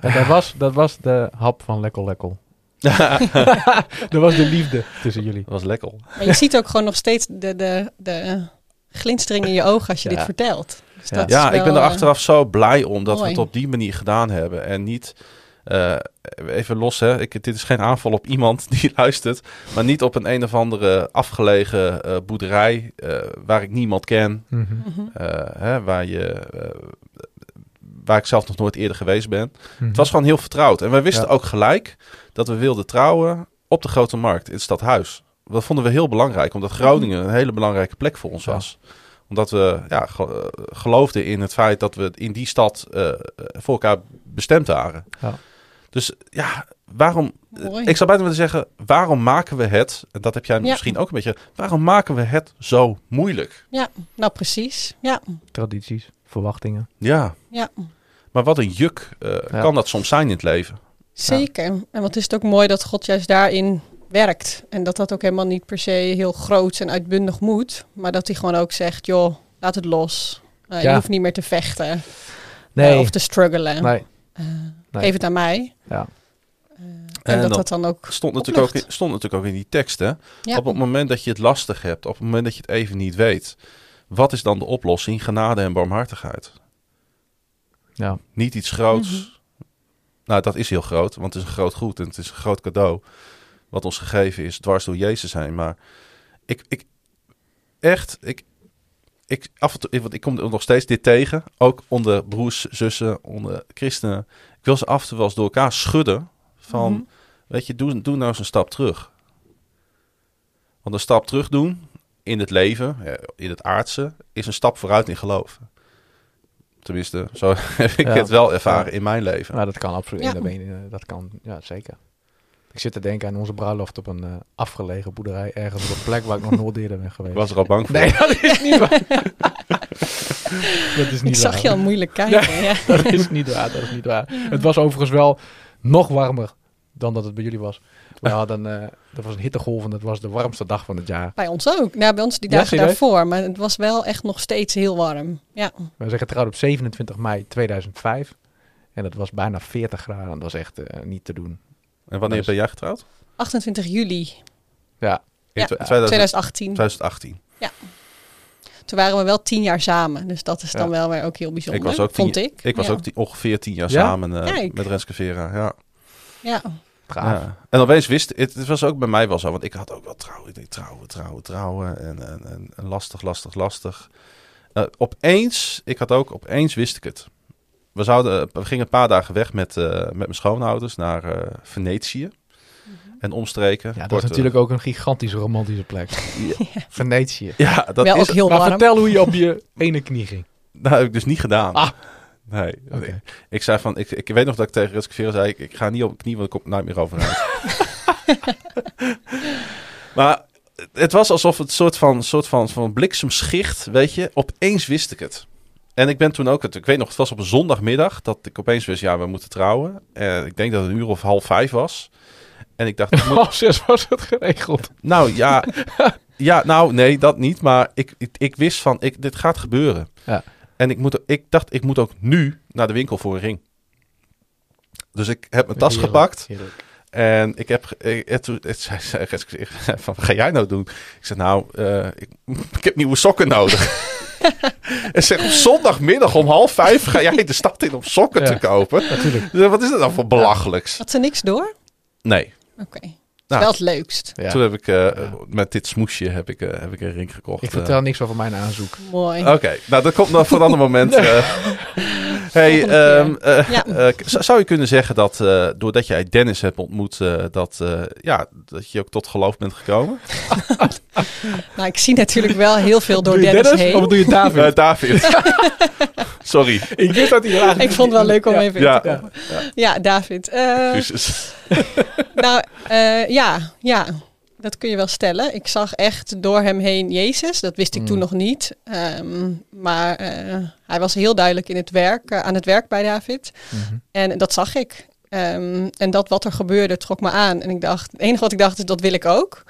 Speaker 2: Dat, was, dat was de hap van Lekkel Lekkel. dat was de liefde tussen jullie.
Speaker 1: Dat was lekker.
Speaker 3: Maar je ziet ook gewoon nog steeds de, de, de glinstering in je ogen als je
Speaker 2: Ja.
Speaker 3: dit vertelt. Dus
Speaker 2: Ja.
Speaker 3: dat
Speaker 1: Ja,
Speaker 3: is
Speaker 1: ik ben er
Speaker 3: eh,
Speaker 1: achteraf zo blij om dat we het op die manier gedaan hebben. En niet, eh, even los hè, ik, dit is geen aanval op iemand die luistert. Maar niet op een een of andere afgelegen eh, boerderij eh, waar ik niemand ken.
Speaker 2: Mhm.
Speaker 3: mhm.
Speaker 1: eh, hè, waar, je, waar ik zelf nog nooit eerder geweest ben.
Speaker 2: Mhm.
Speaker 1: Het was gewoon heel vertrouwd. En wij wisten
Speaker 2: Ja.
Speaker 1: ook gelijk dat we wilden trouwen op de Grote Markt in het stadhuis. Dat vonden we heel belangrijk, omdat Groningen een hele belangrijke plek voor ons
Speaker 2: Ja.
Speaker 1: was. Omdat we ja, ge- geloofden in het feit dat we in die stad voor elkaar bestemd waren.
Speaker 2: Ja.
Speaker 1: Dus ja, waarom...
Speaker 3: Mooi.
Speaker 1: Ik zou bijna willen zeggen, waarom maken we het... En dat heb jij
Speaker 3: Ja.
Speaker 1: misschien ook een beetje... Waarom maken we het zo moeilijk?
Speaker 3: Nou, precies. Ja.
Speaker 2: Tradities, verwachtingen.
Speaker 1: Ja.
Speaker 3: Ja.
Speaker 1: Maar wat een juk eh,
Speaker 2: Ja.
Speaker 1: kan dat soms zijn in het leven.
Speaker 3: Zeker. En wat is het ook mooi dat God juist daarin werkt. En dat dat ook helemaal niet per se heel groot en uitbundig moet. Maar dat hij gewoon ook zegt, joh, laat het los. Eh,
Speaker 2: Ja.
Speaker 3: Je hoeft niet meer te vechten eh,
Speaker 2: Nee,
Speaker 3: of te struggelen.
Speaker 2: nee. Nee.
Speaker 3: Geef het aan mij.
Speaker 2: Ja.
Speaker 3: Eh, en,
Speaker 1: En
Speaker 3: dat
Speaker 1: dan
Speaker 3: dat dan ook...
Speaker 1: Stond natuurlijk, ook in, stond natuurlijk ook in die tekst, hè?
Speaker 3: Ja.
Speaker 1: Op het moment dat je het lastig hebt, op het moment dat je het even niet weet, wat is dan de oplossing? Genade en barmhartigheid.
Speaker 2: Ja.
Speaker 1: Niet iets groots.
Speaker 3: Mhm.
Speaker 1: Nou, dat is heel groot, want het is een groot goed en het is een groot cadeau. Wat ons gegeven is, dwars door Jezus heen. Maar ik, ik echt, ik, ik, af en toe, want ik kom er nog steeds dit tegen. Ook onder broers, zussen, onder christenen. Ik wil ze af en toe wel eens door elkaar schudden. Van,
Speaker 3: Mhm.
Speaker 1: weet je, doe, doe nou eens een stap terug. Want een stap terug doen in het leven, eh, in het aardse, is een stap vooruit in geloof. Tenminste, zo heb ik
Speaker 2: Ja.
Speaker 1: het wel ervaren in mijn leven.
Speaker 2: Nou, dat kan absoluut.
Speaker 3: Ja.
Speaker 2: Ja. Dat, dat kan, ja, zeker. Ik zit te denken aan onze bruiloft op een eh, afgelegen boerderij. Ergens op een plek waar ik nog nooit eerder ben geweest.
Speaker 1: Ik was er al bang voor.
Speaker 2: Nee, dat is niet waar. dat is
Speaker 3: Ik
Speaker 2: niet
Speaker 3: zag
Speaker 2: waar.
Speaker 3: je al moeilijk kijken. Ja.
Speaker 2: Dat is niet waar, dat is niet waar. Het was overigens wel nog warmer dan dat het bij jullie was. We hadden, eh dat was een hittegolf en dat was de warmste dag van het jaar.
Speaker 3: Bij ons ook. Nou, bij ons die
Speaker 2: Ja,
Speaker 3: dagen daarvoor. Maar het was wel echt nog steeds heel warm. Ja,
Speaker 2: We zijn getrouwd op 27 mei 2005. En dat was bijna 40 graden. Dat was echt eh, niet te doen.
Speaker 1: En wanneer
Speaker 2: Dus-
Speaker 1: ben jij getrouwd?
Speaker 3: 28 juli
Speaker 2: Ja,
Speaker 1: In
Speaker 3: Ja,
Speaker 1: tw-
Speaker 3: 2018.
Speaker 1: 2000 2018.
Speaker 3: Toen waren we wel tien jaar samen. Dus dat is dan
Speaker 2: Ja.
Speaker 3: wel weer ook heel bijzonder.
Speaker 1: Ik was ook
Speaker 3: vond
Speaker 1: tien-
Speaker 3: ik.
Speaker 1: Ik was
Speaker 3: ja.
Speaker 1: ook die, ongeveer tien jaar
Speaker 2: Ja?
Speaker 1: samen eh, met Renske Vera. Ja.
Speaker 3: Ja.
Speaker 1: En opeens wist het, het was ook bij mij wel zo, want ik had ook wel trouwen. Ik denk trouwen, trouwen, trouwen en, en, en, en lastig, lastig, lastig. Eh, opeens, ik had ook, opeens wist ik het. We, zouden, we gingen een paar dagen weg met, eh, met mijn schoonouders naar eh, Venetië en omstreken.
Speaker 2: Ja, dat
Speaker 1: Kort,
Speaker 2: is
Speaker 1: eh,
Speaker 2: natuurlijk ook een gigantische romantische plek. Venetië.
Speaker 1: Ja, dat
Speaker 3: wel
Speaker 1: is
Speaker 3: ook heel
Speaker 2: maar
Speaker 3: warm.
Speaker 2: vertel hoe je op je ene knie ging.
Speaker 1: dat heb ik dus niet gedaan.
Speaker 2: Ah.
Speaker 1: Nee. Ik zei van, ik, ik weet nog dat ik tegen Vera zei, ik, ik ga niet op mijn knie, want ik kom nooit meer overeind. maar het was alsof het soort van, soort van, van bliksemschicht, weet je, opeens wist ik het. En ik ben toen ook, het, ik weet nog, het was op een zondagmiddag dat ik opeens wist, ja, we moeten trouwen. En ik denk dat het een uur of half vijf was. En ik dacht, ik moet-
Speaker 2: Half zes was het geregeld.
Speaker 1: nou ja, ja, nou nee, dat niet. Maar ik, ik, ik wist van, ik, dit gaat gebeuren.
Speaker 2: Ja.
Speaker 1: En ik, moet, ik dacht, ik moet ook nu naar de winkel voor een ring. Dus ik heb mijn tas
Speaker 2: Heerlijk,
Speaker 1: gepakt.
Speaker 2: heerlijk.
Speaker 1: En ik heb... het, toen- zei, van, wat ga jij nou doen? Ik zei, nou, eh, ik, ik heb nieuwe sokken nodig. en zeg, op zondagmiddag om half vijf ga jij de stad in om sokken
Speaker 2: Ja.
Speaker 1: te kopen.
Speaker 2: Natuurlijk.
Speaker 1: Dus wat is dat nou voor belachelijks?
Speaker 3: Had ze niks door?
Speaker 1: Nee.
Speaker 3: Oké.
Speaker 1: Nou,
Speaker 3: wel het leukst.
Speaker 2: Ja.
Speaker 1: Toen heb ik, eh,
Speaker 2: Ja.
Speaker 1: met dit smoesje heb ik, eh, heb ik een ring gekocht.
Speaker 2: Ik
Speaker 1: eh.
Speaker 2: vertel niks over mijn aanzoek.
Speaker 3: Mooi.
Speaker 1: Oké, nou dat komt nog voor een ander moment. eh. hey, ehm, eh,
Speaker 3: Ja.
Speaker 1: eh, k- zou- je kunnen zeggen dat eh, doordat jij Dennis hebt ontmoet, eh, dat, eh, ja, dat je ook tot geloof bent gekomen?
Speaker 3: Nou, ik zie natuurlijk wel heel veel door
Speaker 2: doe je
Speaker 3: Dennis,
Speaker 2: Dennis
Speaker 3: heen.
Speaker 2: of doe je David?
Speaker 1: Eh, David. Sorry.
Speaker 2: ik wist dat hij graag...
Speaker 3: Ik vond het wel leuk om
Speaker 2: Ja.
Speaker 3: even
Speaker 1: Ja.
Speaker 3: in te komen. Ja, David. Eh, nou, eh, ja, ja, dat kun je wel stellen. Ik zag echt door hem heen Jezus. Dat wist ik
Speaker 2: Mm.
Speaker 3: toen nog niet. Ehm, maar eh, hij was heel duidelijk in het werk, eh, aan het werk bij David.
Speaker 2: Mhm.
Speaker 3: En dat zag ik. Ehm, en dat wat er gebeurde trok me aan. En ik dacht, het enige wat ik dacht is dat wil ik ook.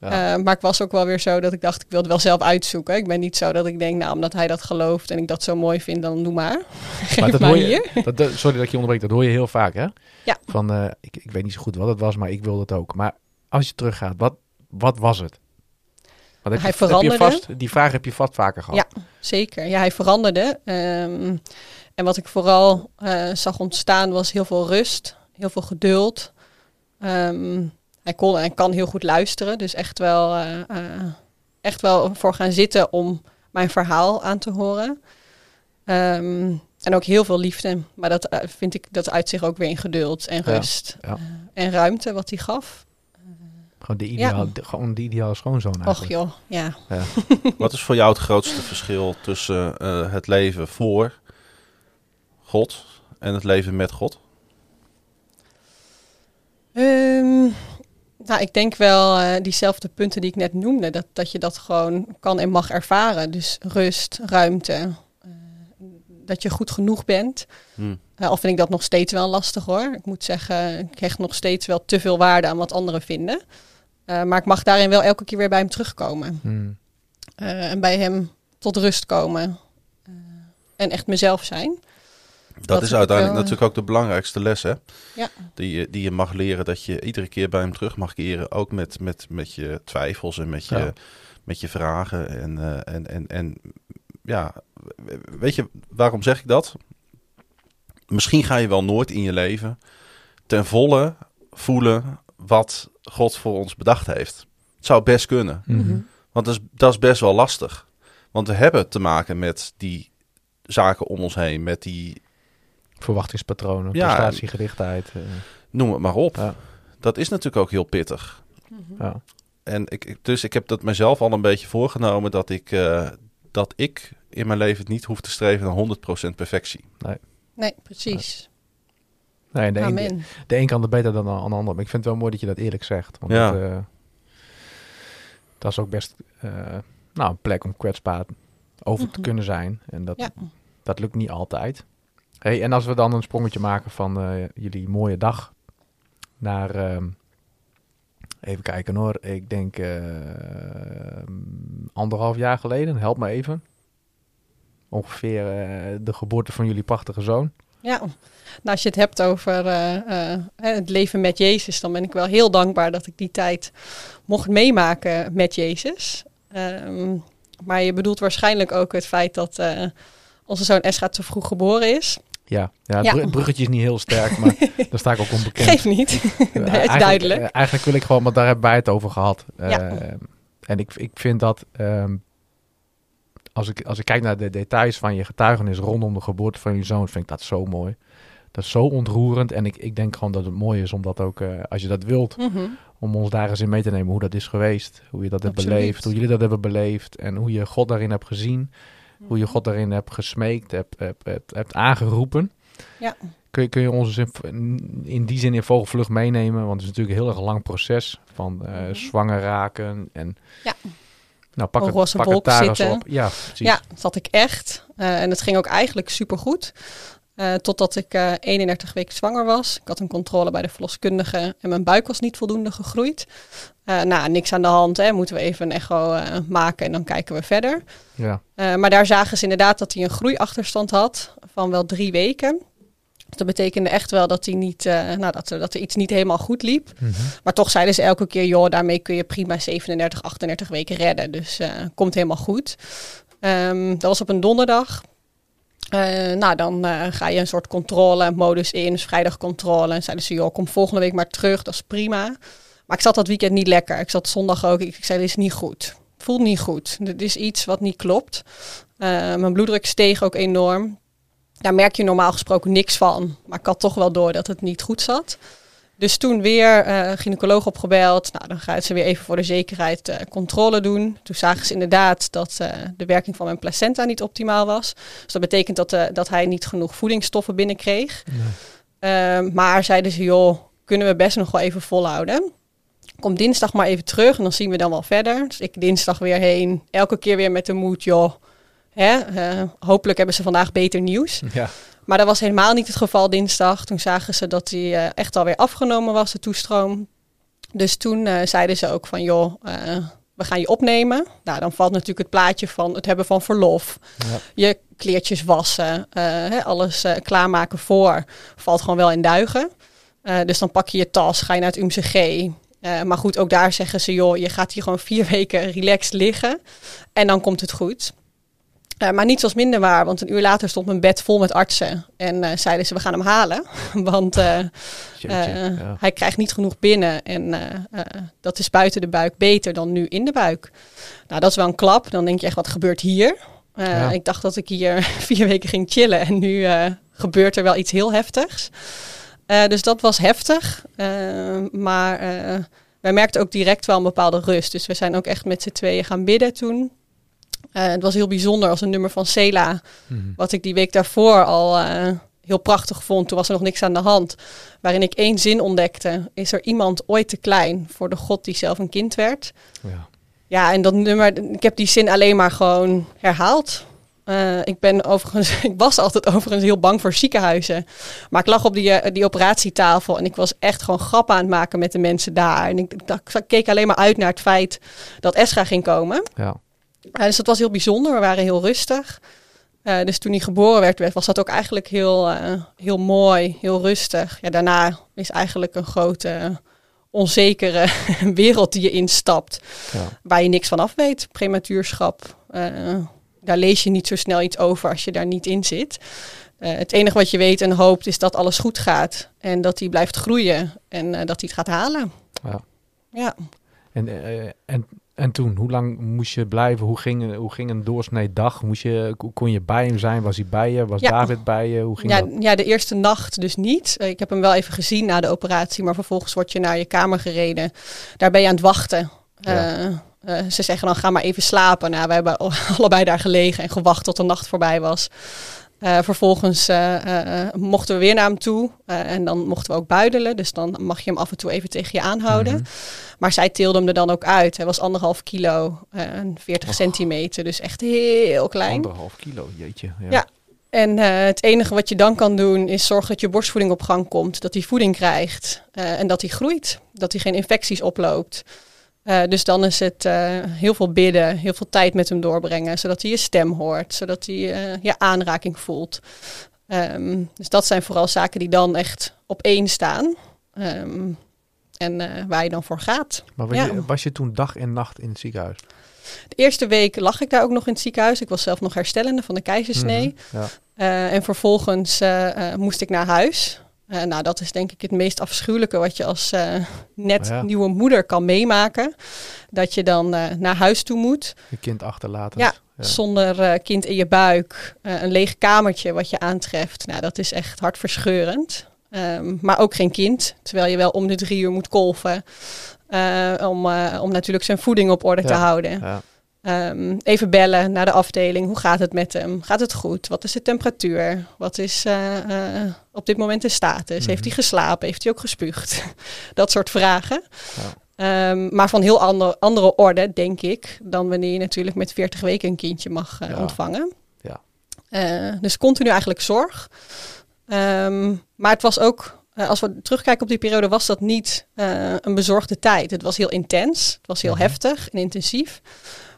Speaker 2: Ja.
Speaker 3: Eh, maar ik was ook wel weer zo dat ik dacht, ik wil het wel zelf uitzoeken. Ik ben niet zo dat ik denk, nou, omdat hij dat gelooft en ik dat zo mooi vind, dan doe maar. Geef
Speaker 2: Maar
Speaker 3: maar,
Speaker 2: dat hoor je,
Speaker 3: hier.
Speaker 2: dat, dat- sorry dat ik je onderbreek, dat hoor je heel vaak, hè?
Speaker 3: Ja.
Speaker 2: Van, eh, ik, ik weet niet zo goed wat het was, maar ik wil het ook. Maar als je teruggaat, wat, wat was het? Heb
Speaker 3: Hij
Speaker 2: je, heb je
Speaker 3: veranderde.
Speaker 2: vast, die vraag heb je vast vaker gehad.
Speaker 3: Zeker, ja, hij veranderde. Ehm, en wat ik vooral eh, zag ontstaan was heel veel rust, heel veel geduld. Ehm, hij kon en kan heel goed luisteren, dus echt wel, eh, eh, echt wel voor gaan zitten om mijn verhaal aan te horen. Ehm, en ook heel veel liefde, maar dat vind ik dat uit zich ook weer in geduld en
Speaker 2: Ja,
Speaker 3: rust
Speaker 2: ja.
Speaker 3: En ruimte wat hij gaf.
Speaker 2: Gewoon de ideale, de- gewoon de ideale schoonzoon
Speaker 3: Och
Speaker 2: eigenlijk.
Speaker 3: joh, ja.
Speaker 1: Wat is voor jou het grootste verschil tussen eh, het leven voor God en het leven met God?
Speaker 3: Ehm, nou, ik denk wel eh, diezelfde punten die ik net noemde. Dat, dat je dat gewoon kan en mag ervaren. Dus rust, ruimte. eh, dat je goed genoeg bent.
Speaker 1: Hm.
Speaker 3: Eh, al vind ik dat nog steeds wel lastig hoor. Ik moet zeggen, ik hecht nog steeds wel te veel waarde aan wat anderen vinden. Eh, maar ik mag daarin wel elke keer weer bij hem terugkomen.
Speaker 2: Hmm.
Speaker 3: Eh, en bij hem tot rust komen. Eh, en echt mezelf zijn.
Speaker 1: Dat,
Speaker 3: Dat
Speaker 1: is uiteindelijk
Speaker 3: wel,
Speaker 1: natuurlijk ook de belangrijkste les, hè?
Speaker 3: Ja.
Speaker 1: Die, je- die je mag leren, dat je iedere keer bij hem terug mag keren. Ook met, met, met je twijfels en met je,
Speaker 2: Ja.
Speaker 1: met je vragen. En, eh, en, en, en ja, weet je, waarom zeg ik dat? Misschien ga je wel nooit in je leven ten volle voelen wat God voor ons bedacht heeft. Het zou best kunnen.
Speaker 2: Mhm.
Speaker 1: Want dat is, dat is best wel lastig. Want we hebben te maken met die zaken om ons heen, met die
Speaker 2: Verwachtingspatronen,
Speaker 1: Ja.
Speaker 2: prestatiegerichtheid. eh,
Speaker 1: Noem het maar op.
Speaker 2: Ja.
Speaker 1: Dat is natuurlijk ook heel pittig.
Speaker 2: ja.
Speaker 1: En ik, dus ik heb dat mezelf al een beetje voorgenomen dat ik, eh, dat ik in mijn leven niet hoef te streven naar 100% perfectie.
Speaker 3: Nee, precies.
Speaker 2: Nee, de, een,
Speaker 3: Amen.
Speaker 2: de een kan er beter dan de ander. Maar ik vind het wel mooi dat je dat eerlijk zegt. Want
Speaker 1: Ja.
Speaker 2: dat, eh, dat is ook best eh, nou, een plek om kwetsbaar over te
Speaker 3: Mhm.
Speaker 2: kunnen zijn. En dat,
Speaker 3: Ja.
Speaker 2: dat lukt niet altijd. Hey, en als we dan een sprongetje maken van eh, jullie mooie dag naar, ehm, Even kijken hoor. Ik denk anderhalf jaar geleden. Help me even. Ongeveer eh, de geboorte van jullie prachtige zoon.
Speaker 3: Ja, nou, als je het hebt over eh, eh, het leven met Jezus, dan ben ik wel heel dankbaar dat ik die tijd mocht meemaken met Jezus. Ehm, maar je bedoelt waarschijnlijk ook het feit dat eh, onze zoon Esra te vroeg geboren is.
Speaker 2: Ja, ja, het
Speaker 3: Ja.
Speaker 2: bruggetje is niet heel sterk, maar daar sta ik ook onbekend.
Speaker 3: Geef niet.
Speaker 2: Eh,
Speaker 3: nee, het is duidelijk.
Speaker 2: eh, eigenlijk wil ik gewoon, want daar hebben wij het over gehad.
Speaker 3: Ja.
Speaker 2: Eh, en ik, ik vind dat, ehm, als, ik, als ik kijk naar de details van je getuigenis rondom de geboorte van je zoon, vind ik dat zo mooi. Dat is zo ontroerend. En ik, ik denk gewoon dat het mooi is om dat ook, eh, als je dat wilt,
Speaker 3: Mhm.
Speaker 2: om ons daar eens in mee te nemen hoe dat is geweest. Hoe je dat hebt
Speaker 3: Absoluut.
Speaker 2: beleefd, hoe jullie dat hebben beleefd. En hoe je God daarin hebt gezien. Hoe je God daarin hebt gesmeekt, hebt, hebt, hebt, hebt aangeroepen.
Speaker 3: Ja.
Speaker 2: Kun je, kun je ons in, in die zin in vogelvlucht meenemen? Want het is natuurlijk een heel erg lang proces van eh,
Speaker 3: Mhm.
Speaker 2: zwanger raken. En,
Speaker 3: Ja.
Speaker 2: Nou, pak
Speaker 3: Op
Speaker 2: het,
Speaker 3: roze wolk zitten.
Speaker 2: op. Ja, precies.
Speaker 3: Ja, dat had ik echt. Eh, en het ging ook eigenlijk supergoed. Eh totdat ik eh 31 weken zwanger was. Ik had een controle bij de verloskundige en mijn buik was niet voldoende gegroeid. Eh, nou, niks aan de hand. Hè. Moeten we even een echo eh, maken en dan kijken we verder.
Speaker 2: Ja.
Speaker 3: Eh, maar daar zagen ze inderdaad dat hij een groeiachterstand had van wel drie weken. Dus Dat betekende echt wel dat, hij niet, eh, nou, dat, er, dat er iets niet helemaal goed liep.
Speaker 2: Mhm.
Speaker 3: Maar toch zeiden ze elke keer, joh, daarmee kun je prima 37, 38 weken redden. Dus eh, komt helemaal goed. Ehm, dat was op een donderdag. Eh, nou, dan ga je een soort controle-modus in, dus vrijdag controle. En zeiden ze, joh, kom volgende week maar terug, dat is prima. Maar ik zat dat weekend niet lekker. Ik zat zondag ook, ik, ik zei, dit is niet goed. Voelt niet goed. Dit is iets wat niet klopt. Mijn bloeddruk steeg ook enorm. Daar merk je normaal gesproken niks van. Maar ik had toch wel door dat het niet goed zat. Dus toen weer eh gynaecoloog opgebeld. Nou, dan gaat ze weer even voor de zekerheid eh, controle doen. Toen zagen ze inderdaad dat eh, de werking van mijn placenta niet optimaal was. Dus dat betekent dat, dat hij niet genoeg voedingsstoffen binnenkreeg. Ehm, maar zeiden ze, joh, kunnen we best nog wel even volhouden. Kom dinsdag maar even terug en dan zien we dan wel verder. Dus ik dinsdag weer heen. Elke keer weer met de moed, joh. Hè, eh, hopelijk hebben ze vandaag beter nieuws.
Speaker 2: Ja.
Speaker 3: Maar dat was helemaal niet het geval dinsdag. Toen zagen ze dat hij eh, echt alweer afgenomen was, de toestroom. Dus toen eh, zeiden ze ook van, joh, eh, we gaan je opnemen. Nou, dan valt natuurlijk het plaatje van het hebben van verlof.
Speaker 2: Ja.
Speaker 3: Je kleertjes wassen, hè, alles klaarmaken voor. Valt gewoon wel in duigen. Dus dan pak je je tas, ga je naar het UMCG. Maar goed, ook daar zeggen ze, joh, je gaat hier gewoon vier weken relaxed liggen. En dan komt het goed. Eh, maar niets was minder waar, want een uur later stond mijn bed vol met artsen. En eh, zeiden ze, we gaan hem halen. Want eh,
Speaker 2: ja.
Speaker 3: hij krijgt niet genoeg binnen. En dat is buiten de buik beter dan nu in de buik. Nou, dat is wel een klap. Dan denk je echt, wat gebeurt hier?
Speaker 2: Ja.
Speaker 3: Ik dacht dat ik hier vier weken ging chillen. En nu gebeurt er wel iets heel heftigs. Dus dat was heftig. Maar wij merkten ook direct wel een bepaalde rust. Dus we zijn ook echt met z'n tweeën gaan bidden toen. Eh, het was heel bijzonder als een nummer van Sela.
Speaker 2: Mhm.
Speaker 3: Wat ik die week daarvoor al eh, heel prachtig vond. Toen was er nog niks aan de hand. Waarin ik één zin ontdekte. Is er iemand ooit te klein voor de God die zelf een kind werd?
Speaker 2: Ja.
Speaker 3: Ja, en dat nummer, ik heb die zin alleen maar gewoon herhaald. Eh, ik ben overigens, ik was altijd overigens heel bang voor ziekenhuizen. Maar ik lag op die, die operatietafel en ik was echt gewoon grappen aan het maken met de mensen daar. En ik, ik, ik keek alleen maar uit naar het feit dat Esra ging komen.
Speaker 2: Ja.
Speaker 3: Dus dat was heel bijzonder. We waren heel rustig. Uh, dus toen hij geboren werd, was dat ook eigenlijk heel, uh, heel mooi, heel rustig. Ja, daarna is eigenlijk een grote onzekere wereld die je instapt.
Speaker 2: Ja.
Speaker 3: Waar je niks van af weet. Prematuurschap. Uh, daar lees je niet zo snel iets over als je daar niet in zit. Het enige wat je weet en hoopt is dat alles goed gaat. En dat hij blijft groeien. En dat hij het gaat halen.
Speaker 2: Ja.
Speaker 3: ja.
Speaker 2: En, en, en toen, hoe lang moest je blijven? Hoe ging, hoe ging een doorsnee dag? Moest je, kon je bij hem zijn? Was hij bij je? Was
Speaker 3: ja.
Speaker 2: David bij je? Hoe ging
Speaker 3: ja,
Speaker 2: dat?
Speaker 3: Ja, de eerste nacht dus niet. Uh, ik heb hem wel even gezien na de operatie. Maar vervolgens word je naar je kamer gereden. Daar ben je aan het wachten. Ja. Uh, ze zeggen dan ga maar even slapen. Nou, we hebben allebei daar gelegen en gewacht tot de nacht voorbij was. Uh, vervolgens uh, mochten we weer naar hem toe en dan mochten we ook buidelen. Dus dan mag je hem af en toe even tegen je aanhouden. Mm -hmm. Maar zij tilde hem er dan ook uit. Hij was anderhalf kilo en 40 oh. centimeter, dus echt heel klein.
Speaker 2: Anderhalf kilo, jeetje.
Speaker 3: Ja. ja. En eh, het enige wat je dan kan doen is zorgen dat je borstvoeding op gang komt, dat hij voeding krijgt eh, en dat hij groeit, dat hij geen infecties oploopt. Eh, dus dan is het eh, heel veel bidden, heel veel tijd met hem doorbrengen, zodat hij je stem hoort, zodat hij eh, je aanraking voelt. Ehm, dus dat zijn vooral zaken die dan echt op één staan Ehm, en waar je dan voor gaat.
Speaker 2: Maar was,
Speaker 3: Ja.
Speaker 2: je, was je toen dag en nacht in het ziekenhuis?
Speaker 3: De eerste week lag ik daar ook nog in het ziekenhuis. Ik was zelf nog herstellende van de keizersnee.
Speaker 2: Mhm, Ja.
Speaker 3: En vervolgens moest ik naar huis. Eh, nou, dat is denk ik het meest afschuwelijke wat je als eh, net
Speaker 2: Ja.
Speaker 3: nieuwe moeder kan meemaken. Dat je dan eh, naar huis toe moet,
Speaker 2: Je kind achterlaten.
Speaker 3: Ja. zonder kind in je buik. een leeg kamertje wat je aantreft. Nou, dat is echt hartverscheurend. Ehm, maar ook geen kind, terwijl je wel om de drie uur moet kolven. om, om natuurlijk zijn voeding op orde te houden.
Speaker 2: Ja.
Speaker 3: Ehm, even bellen naar de afdeling. Hoe gaat het met hem? Gaat het goed? Wat is de temperatuur? Wat is eh, eh, op dit moment de status?
Speaker 2: Mhm.
Speaker 3: Heeft hij geslapen? Heeft hij ook gespuugd? dat soort vragen.
Speaker 2: Ja.
Speaker 3: Ehm, maar van heel ander, andere orde, denk ik, dan wanneer je natuurlijk met 40 weken een kindje mag eh,
Speaker 2: Ja.
Speaker 3: ontvangen.
Speaker 2: Ja.
Speaker 3: Dus continu eigenlijk zorg. Ehm, maar het was ook, als we terugkijken op die periode, was dat niet een bezorgde tijd. Het was heel intens, het was heel
Speaker 2: Mhm.
Speaker 3: heftig en intensief.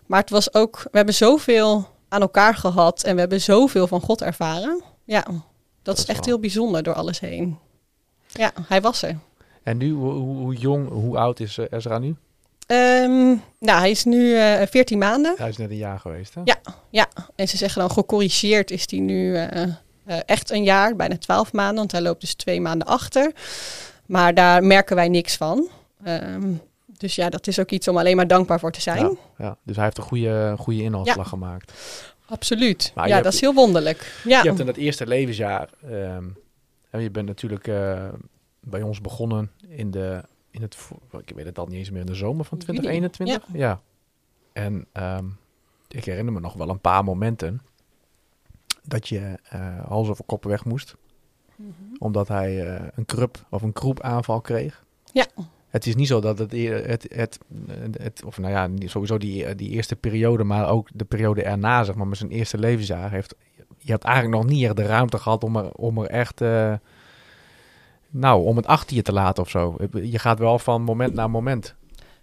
Speaker 3: Maar het was ook, we hebben zoveel aan elkaar gehad en we hebben zoveel van God ervaren. Ja, dat,
Speaker 2: is
Speaker 3: is echt
Speaker 2: wel-
Speaker 3: heel bijzonder door alles heen. Ja, hij was er.
Speaker 2: En nu, hoe, jong, hoe oud is eh, Ezra nu?
Speaker 3: Ehm, nou, hij is nu eh 14 maanden.
Speaker 2: Hij is net een jaar geweest, hè?
Speaker 3: Ja. En ze zeggen dan gecorrigeerd is hij nu eh, echt een jaar, bijna 12 maanden. Want hij loopt dus twee maanden achter. Maar daar merken wij niks van. Ehm, dus ja, dat is ook iets om alleen maar dankbaar voor te zijn.
Speaker 2: Ja, ja. Dus hij heeft een goede, goede inhaalslag gemaakt.
Speaker 3: Absoluut.
Speaker 2: Maar
Speaker 3: ja,
Speaker 2: hebt-
Speaker 3: dat is heel wonderlijk. Ja,
Speaker 2: Je hebt in dat eerste levensjaar, ehm, en je bent natuurlijk eh, bij ons begonnen in de, in het, ik weet het al niet eens meer, in de zomer van
Speaker 3: Juli,
Speaker 2: 2021. Ja. En ehm, ik herinner me nog wel een paar momenten dat je eh hals over kop weg moest,
Speaker 3: Mhm.
Speaker 2: omdat hij eh, een krup of een kroep aanval kreeg.
Speaker 3: Ja.
Speaker 2: Het is niet zo dat het, het, het, het, of nou ja, sowieso die, die eerste periode, maar ook de periode erna, zeg maar, met zijn eerste levensjaar, heeft, je hebt eigenlijk nog niet echt de ruimte gehad om er, om er echt, eh, nou, om het achter je te laten of zo. Je gaat wel van moment naar moment.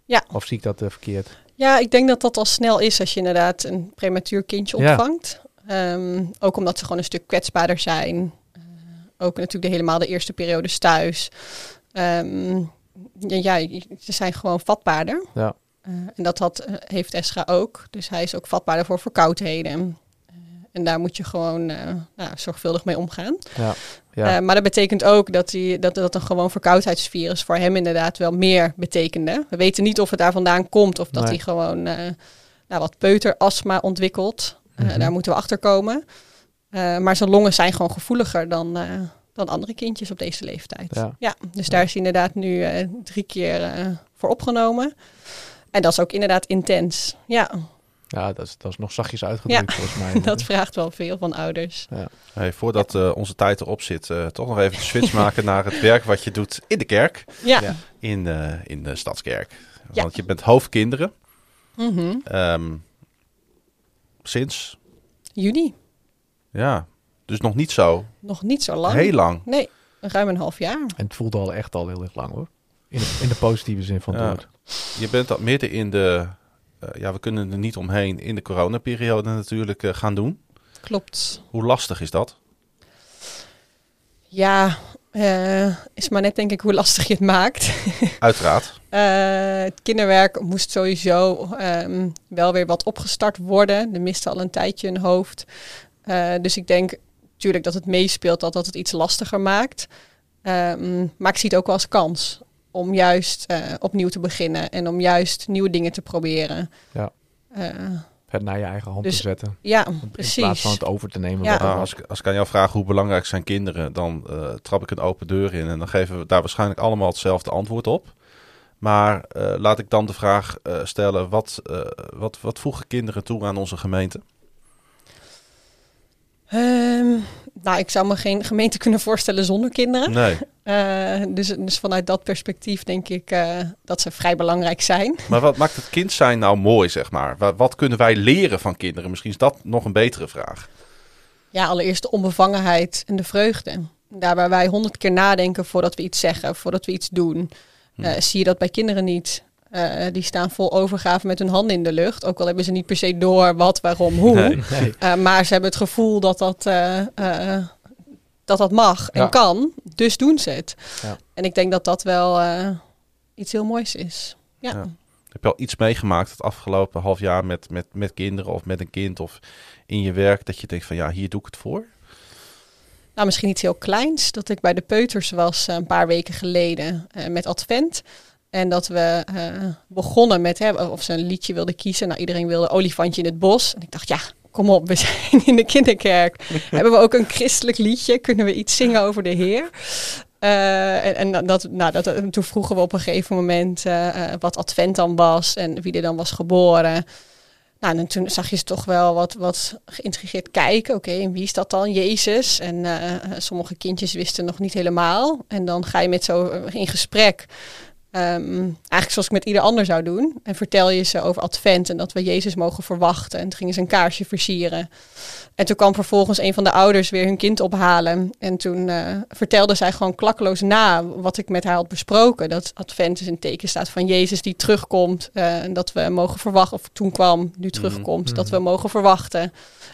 Speaker 3: Ja.
Speaker 2: Of zie ik dat eh, verkeerd?
Speaker 3: Ja, ik denk dat dat al snel is als je inderdaad een prematuur kindje
Speaker 2: Ja.
Speaker 3: ontvangt. Ehm, ook omdat ze gewoon een stuk kwetsbaarder zijn. Eh, ook natuurlijk de, helemaal de eerste periodes thuis. Ehm, ja, ja, ze zijn gewoon vatbaarder.
Speaker 2: Ja.
Speaker 3: Eh, en dat had, eh, heeft Esra ook. Dus hij is ook vatbaarder voor verkoudheden. Eh, en daar moet je gewoon nou, zorgvuldig mee omgaan.
Speaker 2: Ja. Ja.
Speaker 3: Maar dat betekent ook dat, hij, dat, dat een gewoon verkoudheidsvirus voor hem inderdaad wel meer betekende. We weten niet of het daar vandaan komt of dat
Speaker 2: Nee.
Speaker 3: hij gewoon eh, nou, wat peuterastma ontwikkelt.
Speaker 2: Mhm.
Speaker 3: Daar moeten we achter komen. Maar zijn longen zijn gewoon gevoeliger dan, dan andere kindjes op deze leeftijd.
Speaker 2: Ja.
Speaker 3: dus daar is hij inderdaad nu eh, drie keer eh, voor opgenomen. En dat is ook inderdaad intens. Ja,
Speaker 2: ja, dat is, dat is nog zachtjes uitgedrukt volgens mij.
Speaker 3: dat vraagt wel veel van ouders.
Speaker 1: Hey, voordat eh, onze tijd erop zit, eh, toch nog even de switch maken naar het werk wat je doet in de kerk,
Speaker 3: Ja.
Speaker 2: Ja.
Speaker 1: in, eh, in de Stadskerk.
Speaker 3: Ja.
Speaker 1: Want je bent hoofdkinderen.
Speaker 3: Mhm.
Speaker 1: ehm, sinds,
Speaker 3: Juni,
Speaker 1: ja, dus nog niet zo
Speaker 3: nog niet zo lang.
Speaker 1: heel lang.
Speaker 3: Nee, ruim een half jaar.
Speaker 2: En het voelt al echt al heel erg lang hoor. In de, in de positieve zin van het
Speaker 1: Ja.
Speaker 2: woord.
Speaker 1: Je bent dat midden in de, eh, ja, we kunnen er niet omheen, in de coronaperiode natuurlijk eh, gaan doen.
Speaker 3: Klopt.
Speaker 1: Hoe lastig is dat?
Speaker 3: Ja, eh, is maar net denk ik hoe lastig je het maakt.
Speaker 1: Uiteraard.
Speaker 3: Eh, het kinderwerk moest sowieso ehm, wel weer wat opgestart worden. Er miste al een tijdje een hoofd. Eh, dus ik denk natuurlijk dat het meespeelt dat dat het iets lastiger maakt. Ehm, maar ik zie het ook wel als kans om juist eh, opnieuw te beginnen en om juist nieuwe dingen te proberen.
Speaker 2: Ja.
Speaker 3: Eh,
Speaker 2: Het naar je eigen hand
Speaker 3: Dus-
Speaker 2: te zetten.
Speaker 3: ja,
Speaker 2: In
Speaker 3: precies.
Speaker 2: plaats van het over te nemen.
Speaker 3: Ja.
Speaker 1: Nou, als, ik, als ik aan jou vraag hoe belangrijk zijn kinderen, dan eh, trap ik een open deur in en dan geven we daar waarschijnlijk allemaal hetzelfde antwoord op. Maar eh, laat ik dan de vraag eh, stellen, wat, eh, wat, wat voegen kinderen toe aan onze gemeente?
Speaker 3: Ehm, nou, ik zou me geen gemeente kunnen voorstellen zonder kinderen.
Speaker 1: Nee,
Speaker 3: Eh, dus, dus vanuit dat perspectief denk ik eh, dat ze vrij belangrijk zijn.
Speaker 1: maar wat maakt het kind zijn nou mooi, zeg maar? Wat, wat kunnen wij leren van kinderen? Misschien is dat nog een betere vraag.
Speaker 3: Ja, allereerst de onbevangenheid en de vreugde. Daar waar wij honderd keer nadenken voordat we iets zeggen, voordat we iets doen, eh, zie je dat bij kinderen niet. Eh, die staan vol overgave met hun handen in de lucht. Ook al hebben ze niet per se door wat, waarom, hoe.
Speaker 1: Nee.
Speaker 2: Nee.
Speaker 3: Eh, maar ze hebben het gevoel dat dat, eh, eh, dat, dat mag en
Speaker 2: Ja.
Speaker 3: kan. Dus doen ze het.
Speaker 2: Ja.
Speaker 3: En ik denk dat dat wel eh, iets heel moois is. Ja.
Speaker 1: Ja. Heb je al iets meegemaakt het afgelopen half jaar met, met, met kinderen of met een kind of in je werk dat je denkt van ja, hier doe ik het voor?
Speaker 3: Nou, misschien iets heel kleins. Dat ik bij de Peuters was eh, een paar weken geleden eh, met Advent. En dat we eh, begonnen met hè, of ze een liedje wilden kiezen. Nou, iedereen wilde Olifantje in het Bos. En ik dacht, ja, kom op, we zijn in de kinderkerk. Hebben we ook een christelijk liedje? Kunnen we iets zingen over de Heer? Eh, en en dat, nou, dat, en toen vroegen we op een gegeven moment eh, eh, wat Advent dan was en wie er dan was geboren. Nou, en toen zag je ze toch wel wat, wat geïntrigeerd kijken. Oké, en wie is dat dan? Jezus. En eh, eh, sommige kindjes wisten nog niet helemaal. En dan ga je met zo eh, in gesprek. Ehm, eigenlijk zoals ik met ieder ander zou doen. En vertel je ze over Advent en dat we Jezus mogen verwachten. En toen gingen ze een kaarsje versieren. En toen kwam vervolgens een van de ouders weer hun kind ophalen. En toen eh, vertelde zij gewoon klakkeloos na wat ik met haar had besproken. Dat Advent dus een teken staat van Jezus die terugkomt. eh, en dat we mogen verwachten, of toen kwam, nu terugkomt. Dat we mogen verwachten.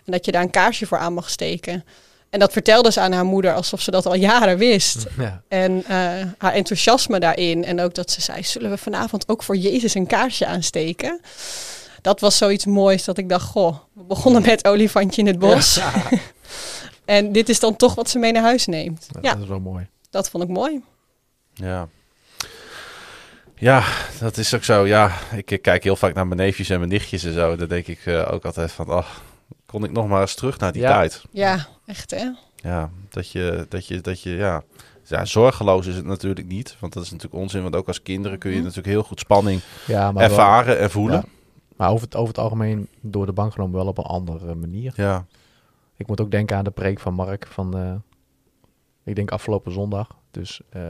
Speaker 3: En dat je daar een kaarsje voor aan mag steken. En dat vertelde ze aan haar moeder alsof ze dat al jaren wist.
Speaker 2: Ja.
Speaker 3: En eh, haar enthousiasme daarin. En ook dat ze zei, zullen we vanavond ook voor Jezus een kaarsje aansteken? Dat was zoiets moois dat ik dacht, goh, we begonnen met olifantje in het bos. en dit is dan toch wat ze mee naar huis neemt.
Speaker 2: Ja,
Speaker 3: Ja,
Speaker 2: Dat is wel mooi.
Speaker 3: dat vond ik mooi.
Speaker 1: Ja. Ja, dat is ook zo. Ja, ik kijk heel vaak naar mijn neefjes en mijn nichtjes en zo. Dan denk ik eh, ook altijd van, ach, kon ik nog maar eens terug naar die
Speaker 2: Ja.
Speaker 1: tijd.
Speaker 3: Ja, echt hè?
Speaker 1: Ja, dat je, dat je, dat je, ja. Ja, zorgeloos is het natuurlijk niet. Want dat is natuurlijk onzin. Want ook als kinderen kun je
Speaker 3: Mhm.
Speaker 1: natuurlijk heel goed spanning
Speaker 2: Ja, maar, wel-
Speaker 1: ervaren en voelen.
Speaker 2: Ja. maar over, het, over het algemeen door de bank genomen wel op een andere manier.
Speaker 1: Ja.
Speaker 2: Ik moet ook denken aan de preek van Mark van, eh, ik denk afgelopen zondag. Dus eh,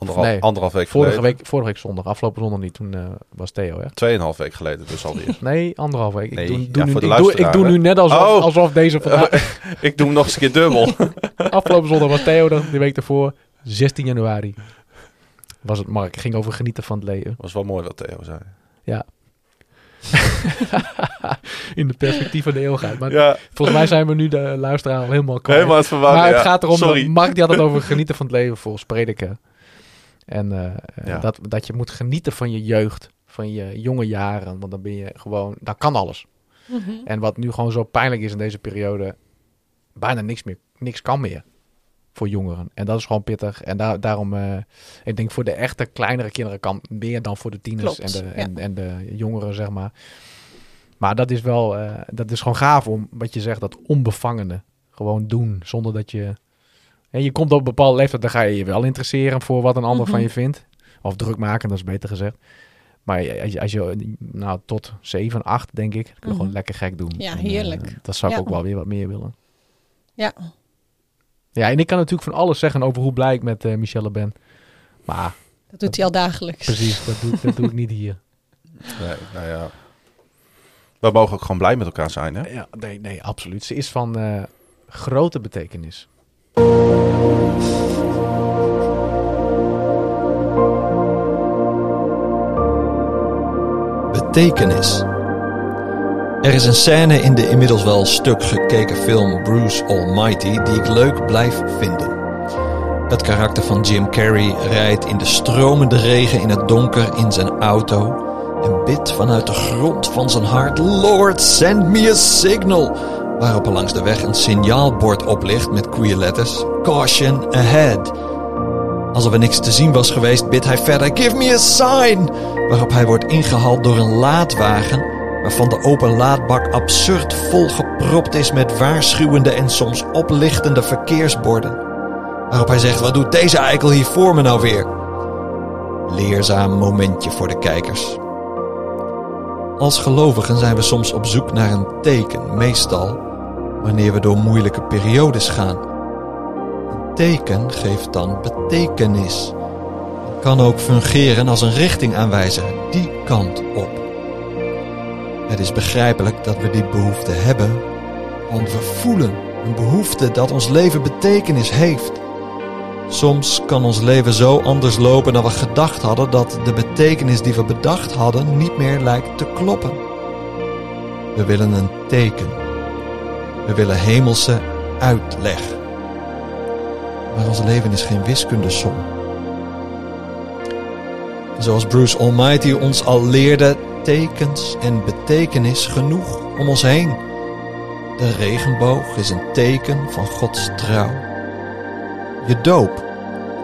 Speaker 1: Anderhalf,
Speaker 2: Nee.
Speaker 1: anderhalf week
Speaker 2: vorige,
Speaker 1: geleden.
Speaker 2: week, vorige week zondag, afgelopen zondag niet. Toen eh, was Theo, hè?
Speaker 1: Tweeënhalf week geleden dus alweer.
Speaker 2: Nee, anderhalf week.
Speaker 1: Nee,
Speaker 2: ik doe,
Speaker 1: ja,
Speaker 2: doe nu, ik, doe, ik doe nu net alsof,
Speaker 1: Oh.
Speaker 2: alsof deze vandaag...
Speaker 1: ik doe hem nog eens een keer dubbel.
Speaker 2: afgelopen zondag was Theo, dan, de week daarvoor, 16 januari. Was het Mark, ging over genieten van het leven.
Speaker 1: was wel mooi wat Theo zei.
Speaker 2: In de perspectief van de eeuwigheid. Maar
Speaker 1: Ja,
Speaker 2: volgens mij zijn we nu de luisteraar al helemaal kwijt.
Speaker 1: helemaal het verwarren.
Speaker 2: maar het
Speaker 1: ja.
Speaker 2: gaat erom,
Speaker 1: Sorry.
Speaker 2: Mark die had het over genieten van het leven volgens prediken. En eh, eh,
Speaker 1: Ja.
Speaker 2: dat, dat je moet genieten van je jeugd, van je jonge jaren. Want dan ben je gewoon, dan kan alles. En wat nu gewoon zo pijnlijk is in deze periode, bijna niks meer, niks kan meer voor jongeren. En dat is gewoon pittig. En daar, daarom, eh, ik denk voor de echte kleinere kinderen kan meer dan voor de tieners
Speaker 3: Klopt,
Speaker 2: en, de,
Speaker 3: ja.
Speaker 2: en, en de jongeren, zeg maar. Maar dat is wel, eh, dat is gewoon gaaf om, wat je zegt, dat onbevangene gewoon doen, zonder dat je... En je komt op een bepaalde leeftijd, dan ga je je wel interesseren voor wat een ander
Speaker 3: Mhm.
Speaker 2: van je vindt. Of druk maken, dat is beter gezegd. Maar als je, als je nou, tot 7, 8 denk ik, kun je
Speaker 3: Mhm.
Speaker 2: gewoon lekker gek doen.
Speaker 3: Ja,
Speaker 2: En, eh,
Speaker 3: heerlijk.
Speaker 2: dat zou ik
Speaker 3: Ja.
Speaker 2: ook wel weer wat meer willen.
Speaker 3: Ja.
Speaker 2: Ja, en ik kan natuurlijk van alles zeggen over hoe blij ik met eh, Michelle ben. Maar
Speaker 3: Dat doet hij al dagelijks.
Speaker 2: precies, dat doe, ik- dat doe ik niet hier.
Speaker 1: Nee, nou ja. We mogen ook gewoon blij met elkaar zijn, hè?
Speaker 2: Ja, nee, nee, absoluut. Ze is van eh, grote betekenis.
Speaker 5: Betekenis. Er is een scène in de inmiddels wel stuk gekeken film Bruce Almighty die ik leuk blijf vinden. Het karakter van Jim Carrey rijdt in de stromende regen in het donker in zijn auto en bidt vanuit de grond van zijn hart: Lord, send me a signal. Waarop er langs de weg een signaalbord oplicht met queer letters: Caution ahead. Als er niks te zien was geweest, bidt hij verder: Give me a sign! Waarop hij wordt ingehaald door een laadwagen, waarvan de open laadbak absurd volgepropt is met waarschuwende en soms oplichtende verkeersborden. Waarop hij zegt: Wat doet deze eikel hier voor me nou weer? Leerzaam momentje voor de kijkers. Als gelovigen zijn we soms op zoek naar een teken, meestal wanneer we door moeilijke periodes gaan. Een teken geeft dan betekenis. Het kan ook fungeren als een richtingaanwijzer, die kant op. Het is begrijpelijk dat we die behoefte hebben, want we voelen Een behoefte dat ons leven betekenis heeft. Soms kan ons leven zo anders lopen dan we gedacht hadden dat de betekenis die we bedacht hadden niet meer lijkt te kloppen. We willen een teken. We willen hemelse uitleg. Maar ons leven is geen wiskundesom. Zoals Bruce Almighty ons al leerde, tekens en betekenis genoeg om ons heen. De regenboog is een teken van Gods trouw. Je doop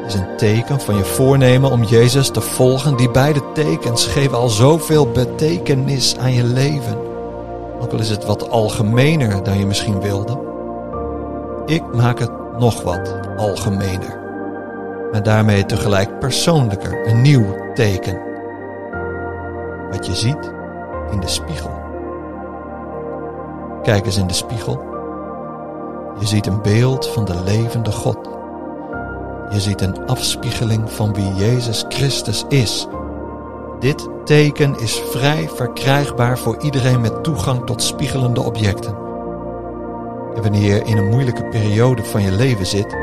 Speaker 5: is een teken van je voornemen om Jezus te volgen. Die beide tekens geven al zoveel betekenis aan je leven. Ook al is het wat algemener dan je misschien wilde. Ik maak het nog wat algemener. Maar daarmee tegelijk persoonlijker, een nieuw teken. Wat je ziet in de spiegel. Kijk eens in de spiegel. Je ziet een beeld van de levende God. Je ziet een afspiegeling van wie Jezus Christus is. Dit teken is vrij verkrijgbaar voor iedereen met toegang tot spiegelende objecten. En wanneer je in een moeilijke periode van je leven zit,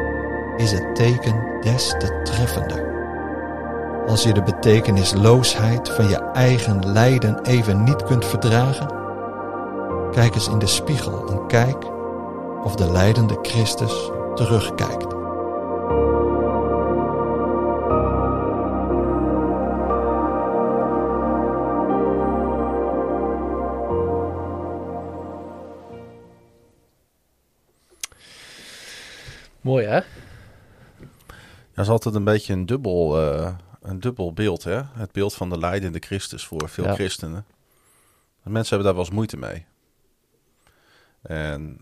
Speaker 5: is het teken des te treffender. Als je de betekenisloosheid van je eigen lijden even niet kunt verdragen, kijk eens in de spiegel en kijk of de lijdende Christus terugkijkt.
Speaker 2: Mooi hè?
Speaker 1: Dat is altijd een beetje een dubbel, eh, een dubbel beeld, hè? Het beeld van de leidende Christus voor veel
Speaker 2: Ja.
Speaker 1: christenen. Mensen hebben daar wel eens moeite mee. En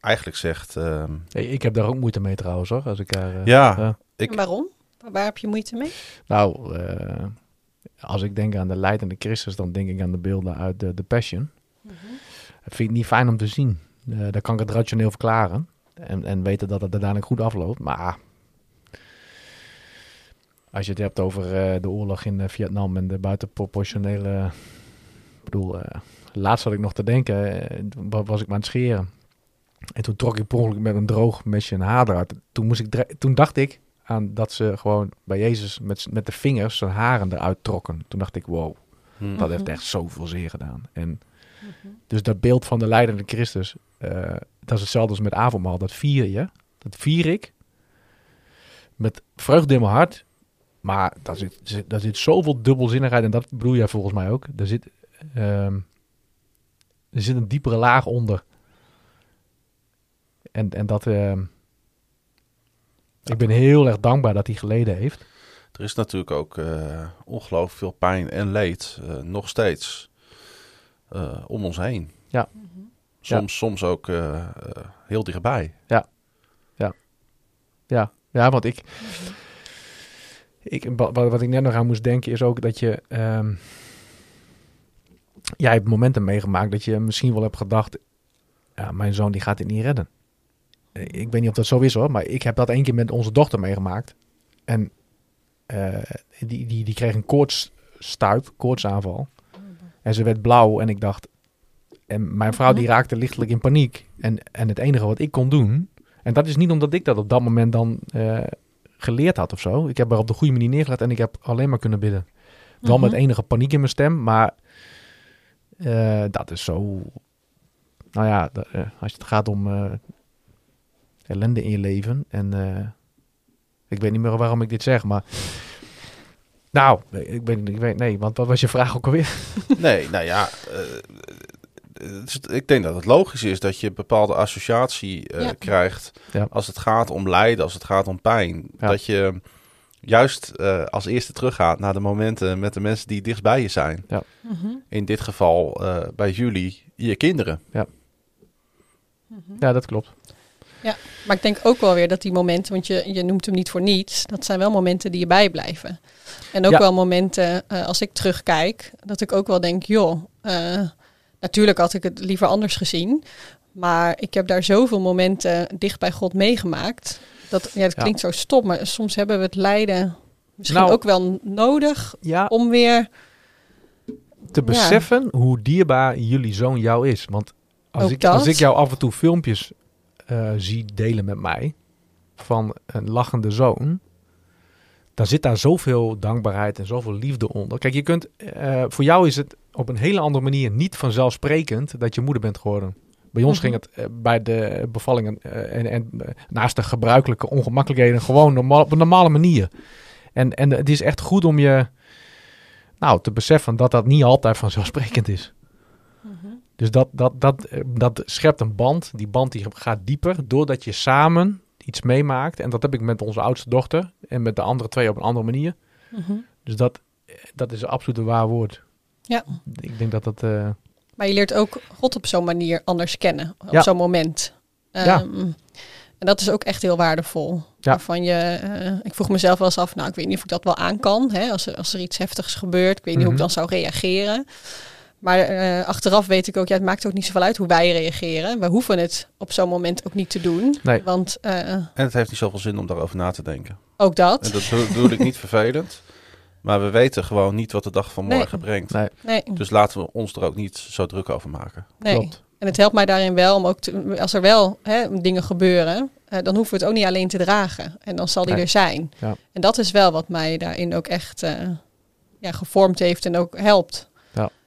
Speaker 1: eigenlijk zegt... ehm,
Speaker 2: Hey, ik heb daar ook moeite mee trouwens hoor. Als ik daar, eh,
Speaker 1: ja,
Speaker 2: ja.
Speaker 1: ik,
Speaker 3: En waarom? Waar- heb je moeite mee?
Speaker 2: Nou, eh, als ik denk aan de leidende Christus, dan denk ik aan de beelden uit de, de Passion. Dat vind ik niet fijn om te zien. Eh dan kan ik het rationeel verklaren. En, en weten dat het uiteindelijk goed afloopt. Maar als je het hebt over eh, de oorlog in eh, Vietnam en de buitenproportionele... Ik bedoel, eh, laatst had ik nog te denken, wa- was ik maar aan het scheren. En toen trok ik per ongeluk met een droog mesje een haar eruit. Toen, moest ik toen dacht ik aan dat ze gewoon bij Jezus met, met de vingers zijn haren eruit trokken. Toen dacht ik, wow,
Speaker 1: hm,
Speaker 2: dat heeft echt zoveel zeer gedaan. En dus dat beeld van de leidende Christus, dat is hetzelfde als met avondmaal. Dat vier je, dat vier ik met vreugde in mijn hart. Maar daar zit, daar zit zoveel dubbelzinnigheid en dat bedoel jij volgens mij ook. Er zit, ehm, er zit een diepere laag onder. En, en dat, ehm, ik ben heel erg dankbaar dat hij geleden heeft.
Speaker 1: er is natuurlijk ook eh, ongelooflijk veel pijn en leed, eh, nog steeds, eh, om ons heen.
Speaker 2: Ja.
Speaker 1: Soms, soms ook eh, eh, heel dichtbij.
Speaker 2: Ja, ja want ik, ik wa- wat, wat ik net nog aan moest denken is ook dat je... ehm jij hebt momenten meegemaakt dat je misschien wel hebt gedacht... Ja, mijn zoon die gaat dit niet redden. Eh, Ik weet niet of dat zo is hoor, maar ik heb dat één keer met onze dochter meegemaakt. En eh, die, die, die kreeg een koortsstuip, koortsaanval. En ze werd blauw en ik dacht... En mijn vrouw die raakte lichtelijk in paniek. En, en het enige wat ik kon doen... En dat is niet omdat ik dat op dat moment dan eh, geleerd had of zo. Ik heb er op de goede manier neergelegd en ik heb alleen maar kunnen bidden. Wel met
Speaker 3: Mhm.
Speaker 2: enige paniek in mijn stem, maar eh, dat is zo... Nou ja, eh, als het gaat om eh, ellende in je leven en... eh, ik weet niet meer waarom ik dit zeg, maar... Nou, ik weet, ik weet nee, want wat was je vraag ook alweer?
Speaker 1: Nee, nou ja, eh, ik denk dat het logisch is dat je een bepaalde associatie eh,
Speaker 3: Ja.
Speaker 1: krijgt
Speaker 2: Ja.
Speaker 1: als het gaat om lijden, als het gaat om pijn.
Speaker 2: Ja.
Speaker 1: Dat je juist eh, als eerste teruggaat naar de momenten met de mensen die dichtst bij je zijn.
Speaker 3: Mhm.
Speaker 1: In dit geval eh, bij jullie, je kinderen.
Speaker 2: Ja, dat klopt.
Speaker 3: Maar ik denk ook wel weer dat die momenten, want je, je noemt hem niet voor niets, dat zijn wel momenten die je bijblijven. En ook
Speaker 2: Ja.
Speaker 3: wel momenten, eh, als ik terugkijk, dat ik ook wel denk, joh, eh, natuurlijk had ik het liever anders gezien. Maar ik heb daar zoveel momenten dicht bij God meegemaakt. Dat, ja,
Speaker 2: Ja.
Speaker 3: klinkt zo stom, maar soms hebben we het lijden misschien
Speaker 2: Nou.
Speaker 3: ook wel nodig
Speaker 2: Ja,
Speaker 3: om weer...
Speaker 2: te beseffen hoe dierbaar jullie zoon jou is. Want als,
Speaker 3: Ook
Speaker 2: ik,
Speaker 3: dat.
Speaker 2: als ik jou af en toe filmpjes eh, zie delen met mij van een lachende zoon, dan zit daar zoveel dankbaarheid en zoveel liefde onder. Kijk, je kunt, eh, voor jou is het op een hele andere manier niet vanzelfsprekend dat je moeder bent geworden. Bij ons
Speaker 3: Mhm.
Speaker 2: ging het eh, bij de bevallingen eh, en, en naast de gebruikelijke ongemakkelijkheden gewoon normaal, op een normale manier. En, en het is echt goed om je nou, te beseffen dat dat niet altijd vanzelfsprekend is. Dus dat, dat, dat, dat schept een band. Die band die gaat dieper doordat je samen iets meemaakt. En dat heb ik met onze oudste dochter en met de andere twee op een andere manier.
Speaker 3: Mhm.
Speaker 2: Dus dat, dat is absoluut een waar woord.
Speaker 3: Ja.
Speaker 2: Ik denk dat dat... eh,
Speaker 3: Maar je leert ook God op zo'n manier anders kennen, op
Speaker 2: Ja.
Speaker 3: zo'n moment.
Speaker 2: Ja.
Speaker 3: Ehm, En dat is ook echt heel waardevol.
Speaker 2: Ja.
Speaker 3: Waarvan je, eh, ik vroeg mezelf wel eens af, nou, ik weet niet of ik dat wel aan kan. Hè? Als, er, als er iets heftigs gebeurt, ik weet niet hoe ik
Speaker 2: Mhm.
Speaker 3: dan zou reageren. Maar eh, achteraf weet ik ook, ja, het maakt ook niet zoveel uit hoe wij reageren. We hoeven het op zo'n moment ook niet te doen.
Speaker 2: Nee.
Speaker 3: Want eh,
Speaker 1: En het heeft niet zoveel zin om daarover na te denken.
Speaker 3: ook dat.
Speaker 1: En dat bedoel- ik niet vervelend. Maar we weten gewoon niet wat de dag van
Speaker 3: Nee.
Speaker 1: morgen brengt.
Speaker 2: nee,
Speaker 3: Nee,
Speaker 1: Dus laten we ons er ook niet zo druk over maken.
Speaker 3: nee.
Speaker 2: klopt.
Speaker 3: En het helpt mij daarin wel om ook, te, als er wel hè, dingen gebeuren, eh, dan hoeven we het ook niet alleen te dragen. En dan zal die
Speaker 2: Nee.
Speaker 3: er zijn.
Speaker 2: Ja.
Speaker 3: En dat is wel wat mij daarin ook echt eh, ja, gevormd heeft en ook helpt.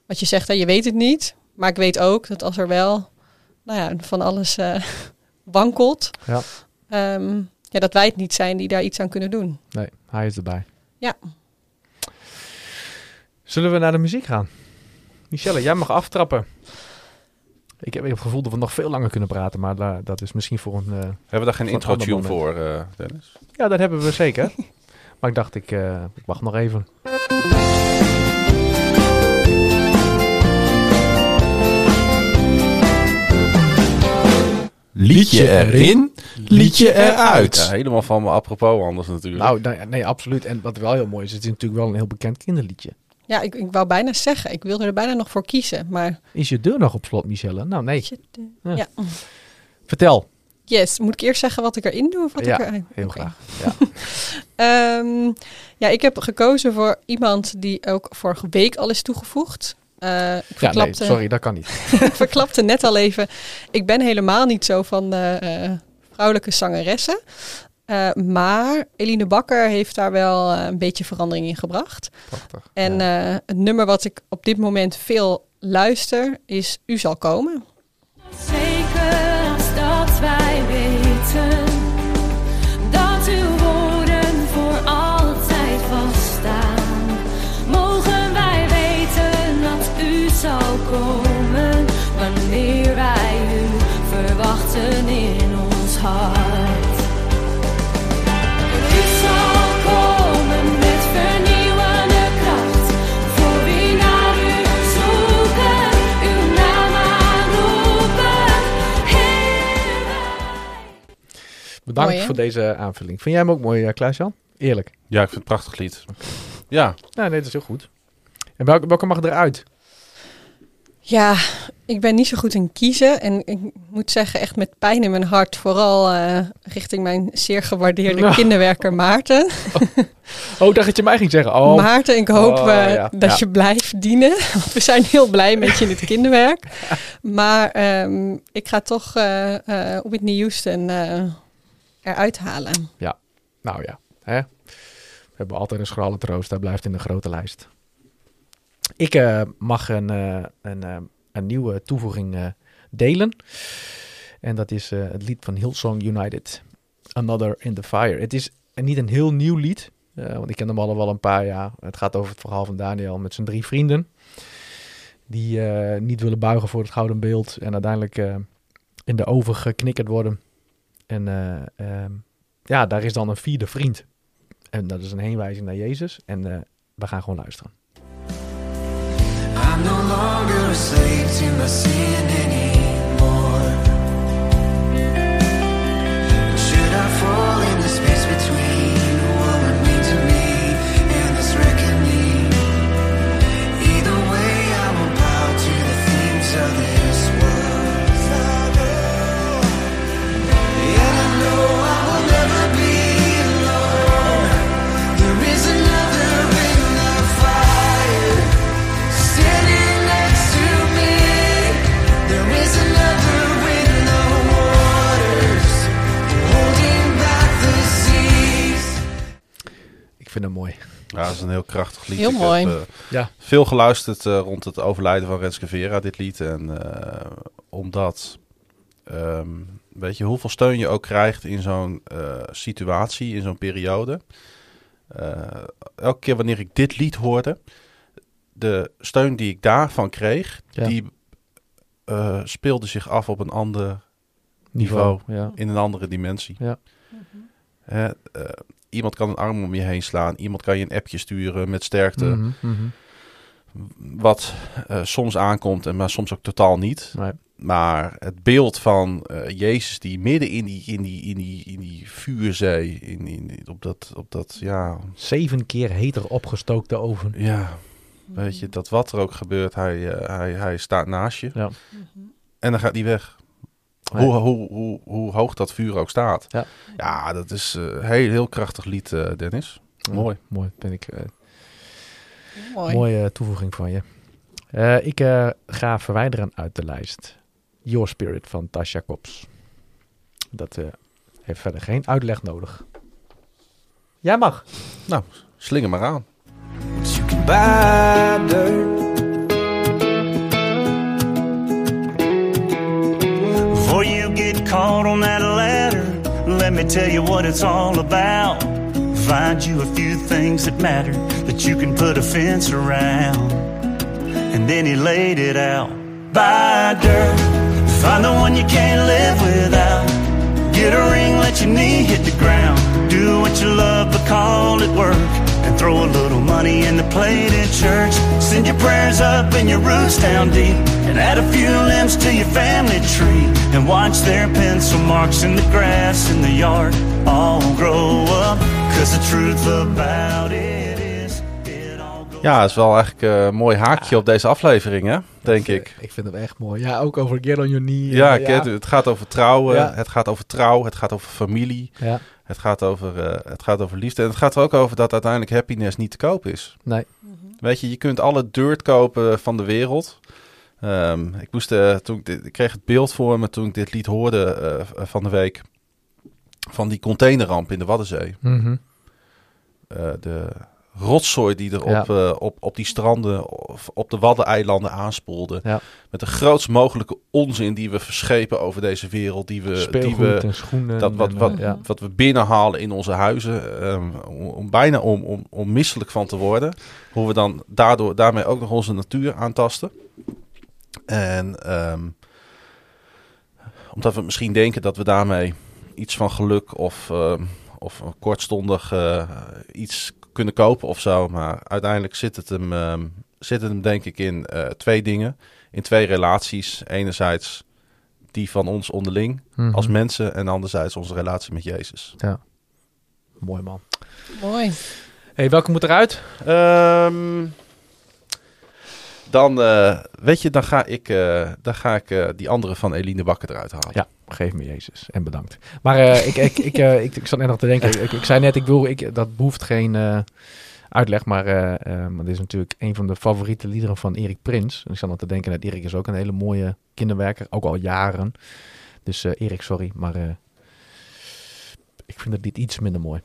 Speaker 3: Wat je zegt, hè, je weet het niet. Maar ik weet ook dat als er wel nou ja, van alles eh, wankelt,
Speaker 2: Ja.
Speaker 3: ehm, ja, dat wij het niet zijn die daar iets aan kunnen doen.
Speaker 2: Nee, hij is erbij.
Speaker 3: Ja.
Speaker 2: Zullen we naar de muziek gaan? Michelle, jij mag aftrappen. Ik heb het gevoel dat we nog veel langer kunnen praten, maar da- dat is misschien voor een... eh,
Speaker 1: Hebben we daar geen
Speaker 2: Voor
Speaker 1: intro
Speaker 2: een
Speaker 1: tune
Speaker 2: ander
Speaker 1: voor, eh, Dennis?
Speaker 2: Ja, dat hebben we zeker. maar ik dacht, ik, eh, ik wacht nog even.
Speaker 5: Liedje erin, liedje
Speaker 1: Ja,
Speaker 5: eruit.
Speaker 1: helemaal van me apropos anders natuurlijk.
Speaker 2: Nou, nou ja, nee, absoluut. En wat wel heel mooi is, het is natuurlijk wel een heel bekend kinderliedje.
Speaker 3: Ja, ik, ik wou bijna zeggen, ik wilde er bijna nog voor kiezen. Maar
Speaker 2: Is je deur nog op slot, Michelle? Nou, nee. Ja.
Speaker 3: ja.
Speaker 2: Vertel.
Speaker 3: Yes, moet ik eerst zeggen wat ik erin doe? Of wat
Speaker 2: Ja,
Speaker 3: ik er...
Speaker 2: Heel graag. Ja.
Speaker 3: Ehm, ja, ik heb gekozen voor iemand die ook vorige week al is toegevoegd. Eh, ik
Speaker 2: ja, nee, sorry, dat kan niet.
Speaker 3: verklapte net al even. Ik ben helemaal niet zo van de eh, vrouwelijke zangeressen. Eh, maar Eline Bakker heeft daar wel eh, een beetje verandering in gebracht.
Speaker 2: Prachtig.
Speaker 3: En
Speaker 2: Ja.
Speaker 3: eh, het nummer wat ik op dit moment veel luister is U zal komen. Mooi, hè?
Speaker 2: voor deze aanvulling. Vind jij hem ook mooi, eh, Klaas-Jan? Eerlijk.
Speaker 1: Ja, ik vind het een prachtig lied. Ja,
Speaker 2: Ja, nee, dat is heel goed. En welke, welke mag eruit?
Speaker 3: Ja, ik ben niet zo goed in kiezen. En ik moet zeggen, echt met pijn in mijn hart. Vooral eh, richting mijn zeer gewaardeerde kinderwerker Maarten.
Speaker 2: Oh, ik dacht dat je mij ging zeggen. Oh,
Speaker 3: Maarten, ik hoop
Speaker 2: Oh,
Speaker 3: eh, dat
Speaker 2: Ja.
Speaker 3: je blijft dienen. Want we zijn heel blij met je in het kinderwerk. Maar ehm, ik ga toch eh eh Whitney Houston eh, eruit halen.
Speaker 2: nou ja. Hè? We hebben altijd een schrale troost. Hij blijft in de grote lijst. Ik eh, mag een, eh, een, eh, een nieuwe toevoeging delen. En dat is het lied van Hillsong United. Another in the Fire. Het is niet een heel nieuw lied. want ik ken hem al wel een paar jaar. Het gaat over het verhaal van Daniel met zijn drie vrienden. Die niet willen buigen voor het gouden beeld. En uiteindelijk in de oven geknikkerd worden. En eh, ehm, ja, daar is dan een vierde vriend. En dat is een heenwijzing naar Jezus. En eh, we gaan gewoon luisteren.
Speaker 6: I'm no longer a slave to my sin anymore.
Speaker 1: Ja, dat is een heel krachtig lied.
Speaker 3: Heel
Speaker 1: Ik
Speaker 3: mooi.
Speaker 1: Heb, eh,
Speaker 2: Ja.
Speaker 1: Veel geluisterd eh, rond het overlijden van Renske Vera, dit lied. En eh, omdat, ehm, weet je, hoeveel steun je ook krijgt in zo'n eh, situatie, in zo'n periode. Eh, elke keer wanneer ik dit lied hoorde, de steun die ik daarvan kreeg,
Speaker 2: Ja.
Speaker 1: die eh, speelde zich af op een ander
Speaker 2: Niveau. Ja.
Speaker 1: in een andere dimensie.
Speaker 2: Ja.
Speaker 1: Eh, iemand kan een arm om je heen slaan. Iemand kan je een appje sturen met sterkte.
Speaker 2: Mhm, mhm.
Speaker 1: Wat eh, soms aankomt, en maar soms ook totaal niet.
Speaker 2: Nee.
Speaker 1: Maar het beeld van eh, Jezus die midden in die, in die, in die, in die vuurzee, in, in, op, dat, op dat, ja,
Speaker 2: Zeven keer heter opgestookte oven.
Speaker 1: ja, weet je, dat wat er ook gebeurt, hij, eh, hij, hij staat naast je.
Speaker 2: Ja.
Speaker 1: En dan gaat hij weg.
Speaker 2: Nee.
Speaker 1: Hoe, hoe, hoe, hoe hoog dat vuur ook staat.
Speaker 2: Ja.
Speaker 1: Ja, dat is een heel, heel krachtig lied, eh, Dennis. Mooi.
Speaker 2: Mooi, vind ik. eh,
Speaker 3: Mooi.
Speaker 2: mooie toevoeging van je. Eh, ik eh, ga verwijderen uit de lijst. Your Spirit van Tasha Kops. Dat eh, heeft verder geen uitleg nodig. Jij mag.
Speaker 1: Nou, slinger maar aan.
Speaker 7: Caught on that ladder, let me tell you what it's all about. Find you a few things that matter that you can put a fence around. And then he laid it out. Buy dirt, find the one you can't live without. Get a ring, let your knee hit the ground. Do what you love, but call it work. Throw a little money in the plate at church. Send your prayers up and your roots down deep. And add a few limbs to your family tree. And watch their pencil marks in the grass in the yard all grow up. Cause the truth about it
Speaker 1: Ja, het is wel eigenlijk eh, een mooi haakje op deze aflevering, hè? Denk ik.
Speaker 2: Ik vind hem echt mooi. Ja, ook over Get on Your Knee.
Speaker 1: Ja,
Speaker 2: Eh,
Speaker 1: ik weet het. het gaat over trouwen,
Speaker 2: Ja.
Speaker 1: het gaat over trouw, het gaat over familie,
Speaker 2: Ja,
Speaker 1: het gaat over, eh, het gaat over liefde. En het gaat er ook over dat uiteindelijk happiness niet te koop is.
Speaker 2: nee.
Speaker 1: Weet je, je kunt alle dirt kopen van de wereld. Ehm, ik, moest, eh, toen ik, dit- ik kreeg het beeld voor me toen ik dit lied hoorde eh, van de week. Van die containerramp in de Waddenzee.
Speaker 2: Mhm.
Speaker 1: Eh, de rotzooi die er
Speaker 2: Ja.
Speaker 1: op, eh, op, op die stranden of op de Waddeneilanden aanspoelde.
Speaker 2: Ja.
Speaker 1: Met de grootst mogelijke onzin die we verschepen over deze wereld. Die we, die we,
Speaker 2: en schoenen.
Speaker 1: dat wat,
Speaker 2: en,
Speaker 1: wat,
Speaker 2: eh, ja.
Speaker 1: wat we binnenhalen in onze huizen. ehm, om, om bijna om, om, om misselijk van te worden. Hoe we dan daardoor, daarmee ook nog onze natuur aantasten. En ehm, omdat we misschien denken dat we daarmee iets van geluk of, ehm, of kortstondig eh, iets kunnen kopen of zo. Maar uiteindelijk zit het hem, ehm, zit het hem denk ik in eh, twee dingen. In twee relaties. Enerzijds die van ons onderling
Speaker 2: Mhm.
Speaker 1: als mensen en anderzijds onze relatie met Jezus.
Speaker 2: Mooi man.
Speaker 3: Mooi.
Speaker 2: hey, welke moet eruit?
Speaker 1: Ehm, dan, eh, weet je, dan ga ik, eh, dan ga ik eh, die andere van Eline Bakker eruit halen.
Speaker 2: Ja, geef me Jezus en bedankt. Maar ik, ik, ik, ik, ik zat net nog te denken. Ik, ik zei net, ik wil, ik, dat behoeft geen uitleg. Maar maar dit is natuurlijk een van de favoriete liederen van Erik Prins. En ik zat nog te denken, dat Erik is ook een hele mooie kinderwerker. Ook al jaren. Dus Erik, sorry. Maar ik vind het dit iets minder mooi.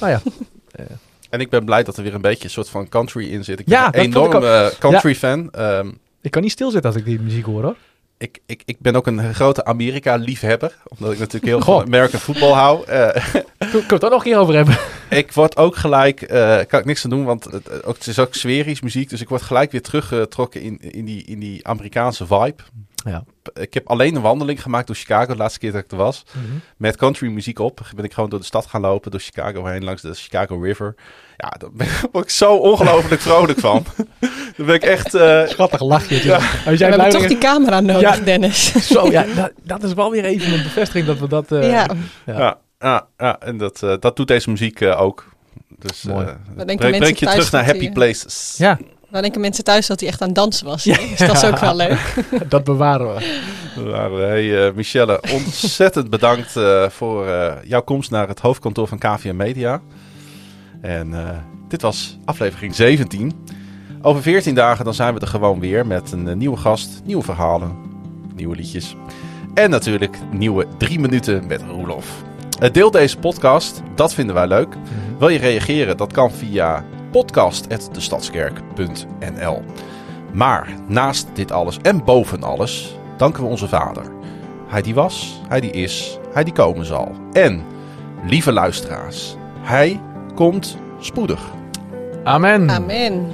Speaker 2: Nou ja.
Speaker 1: En ik ben blij dat er weer een beetje een soort van country in zit. Ik
Speaker 2: Ja,
Speaker 1: ben een enorme country fan. Ehm,
Speaker 2: Ik kan niet stilzitten als ik die muziek hoor hoor.
Speaker 1: ik, ik, ik ben ook een grote Amerika-liefhebber. Omdat ik natuurlijk heel van American voetbal hou. Eh,
Speaker 2: Kunnen we het ook nog een keer over hebben?
Speaker 1: ik word ook gelijk, eh kan ik niks aan doen, want het, ook, het is ook sferisch muziek. Dus ik word gelijk weer teruggetrokken in, in, die, in die Amerikaanse vibe.
Speaker 2: Ja.
Speaker 1: Ik heb alleen een wandeling gemaakt door Chicago de laatste keer dat ik er was. Met country muziek op ben ik gewoon door de stad gaan lopen, door Chicago heen, langs de Chicago River. Ja, daar ben ik- word ik zo ongelooflijk vrolijk van. Dan ben ik echt... eh,
Speaker 2: Schattig lachje.
Speaker 1: Ja.
Speaker 2: Als
Speaker 3: We hebben toch die camera nodig,
Speaker 2: Ja.
Speaker 3: Dennis.
Speaker 2: Zo, ja, dat, dat is wel weer even een bevestiging dat we dat... eh,
Speaker 3: ja.
Speaker 2: Ja.
Speaker 1: ja. Ja, en dat, eh, dat doet deze muziek ook. Dus
Speaker 2: Mooi.
Speaker 1: eh,
Speaker 3: denken
Speaker 1: breng, je terug naar happy places.
Speaker 2: ja,
Speaker 3: Dan denken mensen thuis dat hij echt aan het dansen was.
Speaker 2: Ja.
Speaker 3: Dus dat is ook wel leuk.
Speaker 2: dat bewaren we.
Speaker 1: Hey, eh, Michelle, ontzettend bedankt eh, voor eh, jouw komst naar het hoofdkantoor van KVM Media. En eh, dit was aflevering 17. Over 14 dagen dan zijn we er gewoon weer met een nieuwe gast, nieuwe verhalen, nieuwe liedjes. En natuurlijk nieuwe drie minuten met Roelof. Eh, deel deze podcast, dat vinden wij leuk. Wil je reageren? Dat kan via podcast.destadskerk.nl. Maar naast dit alles en boven alles danken we onze Vader. Hij die was, hij die is, hij die komen zal. En, lieve luisteraars, hij komt spoedig.
Speaker 2: Amen.
Speaker 3: Amen.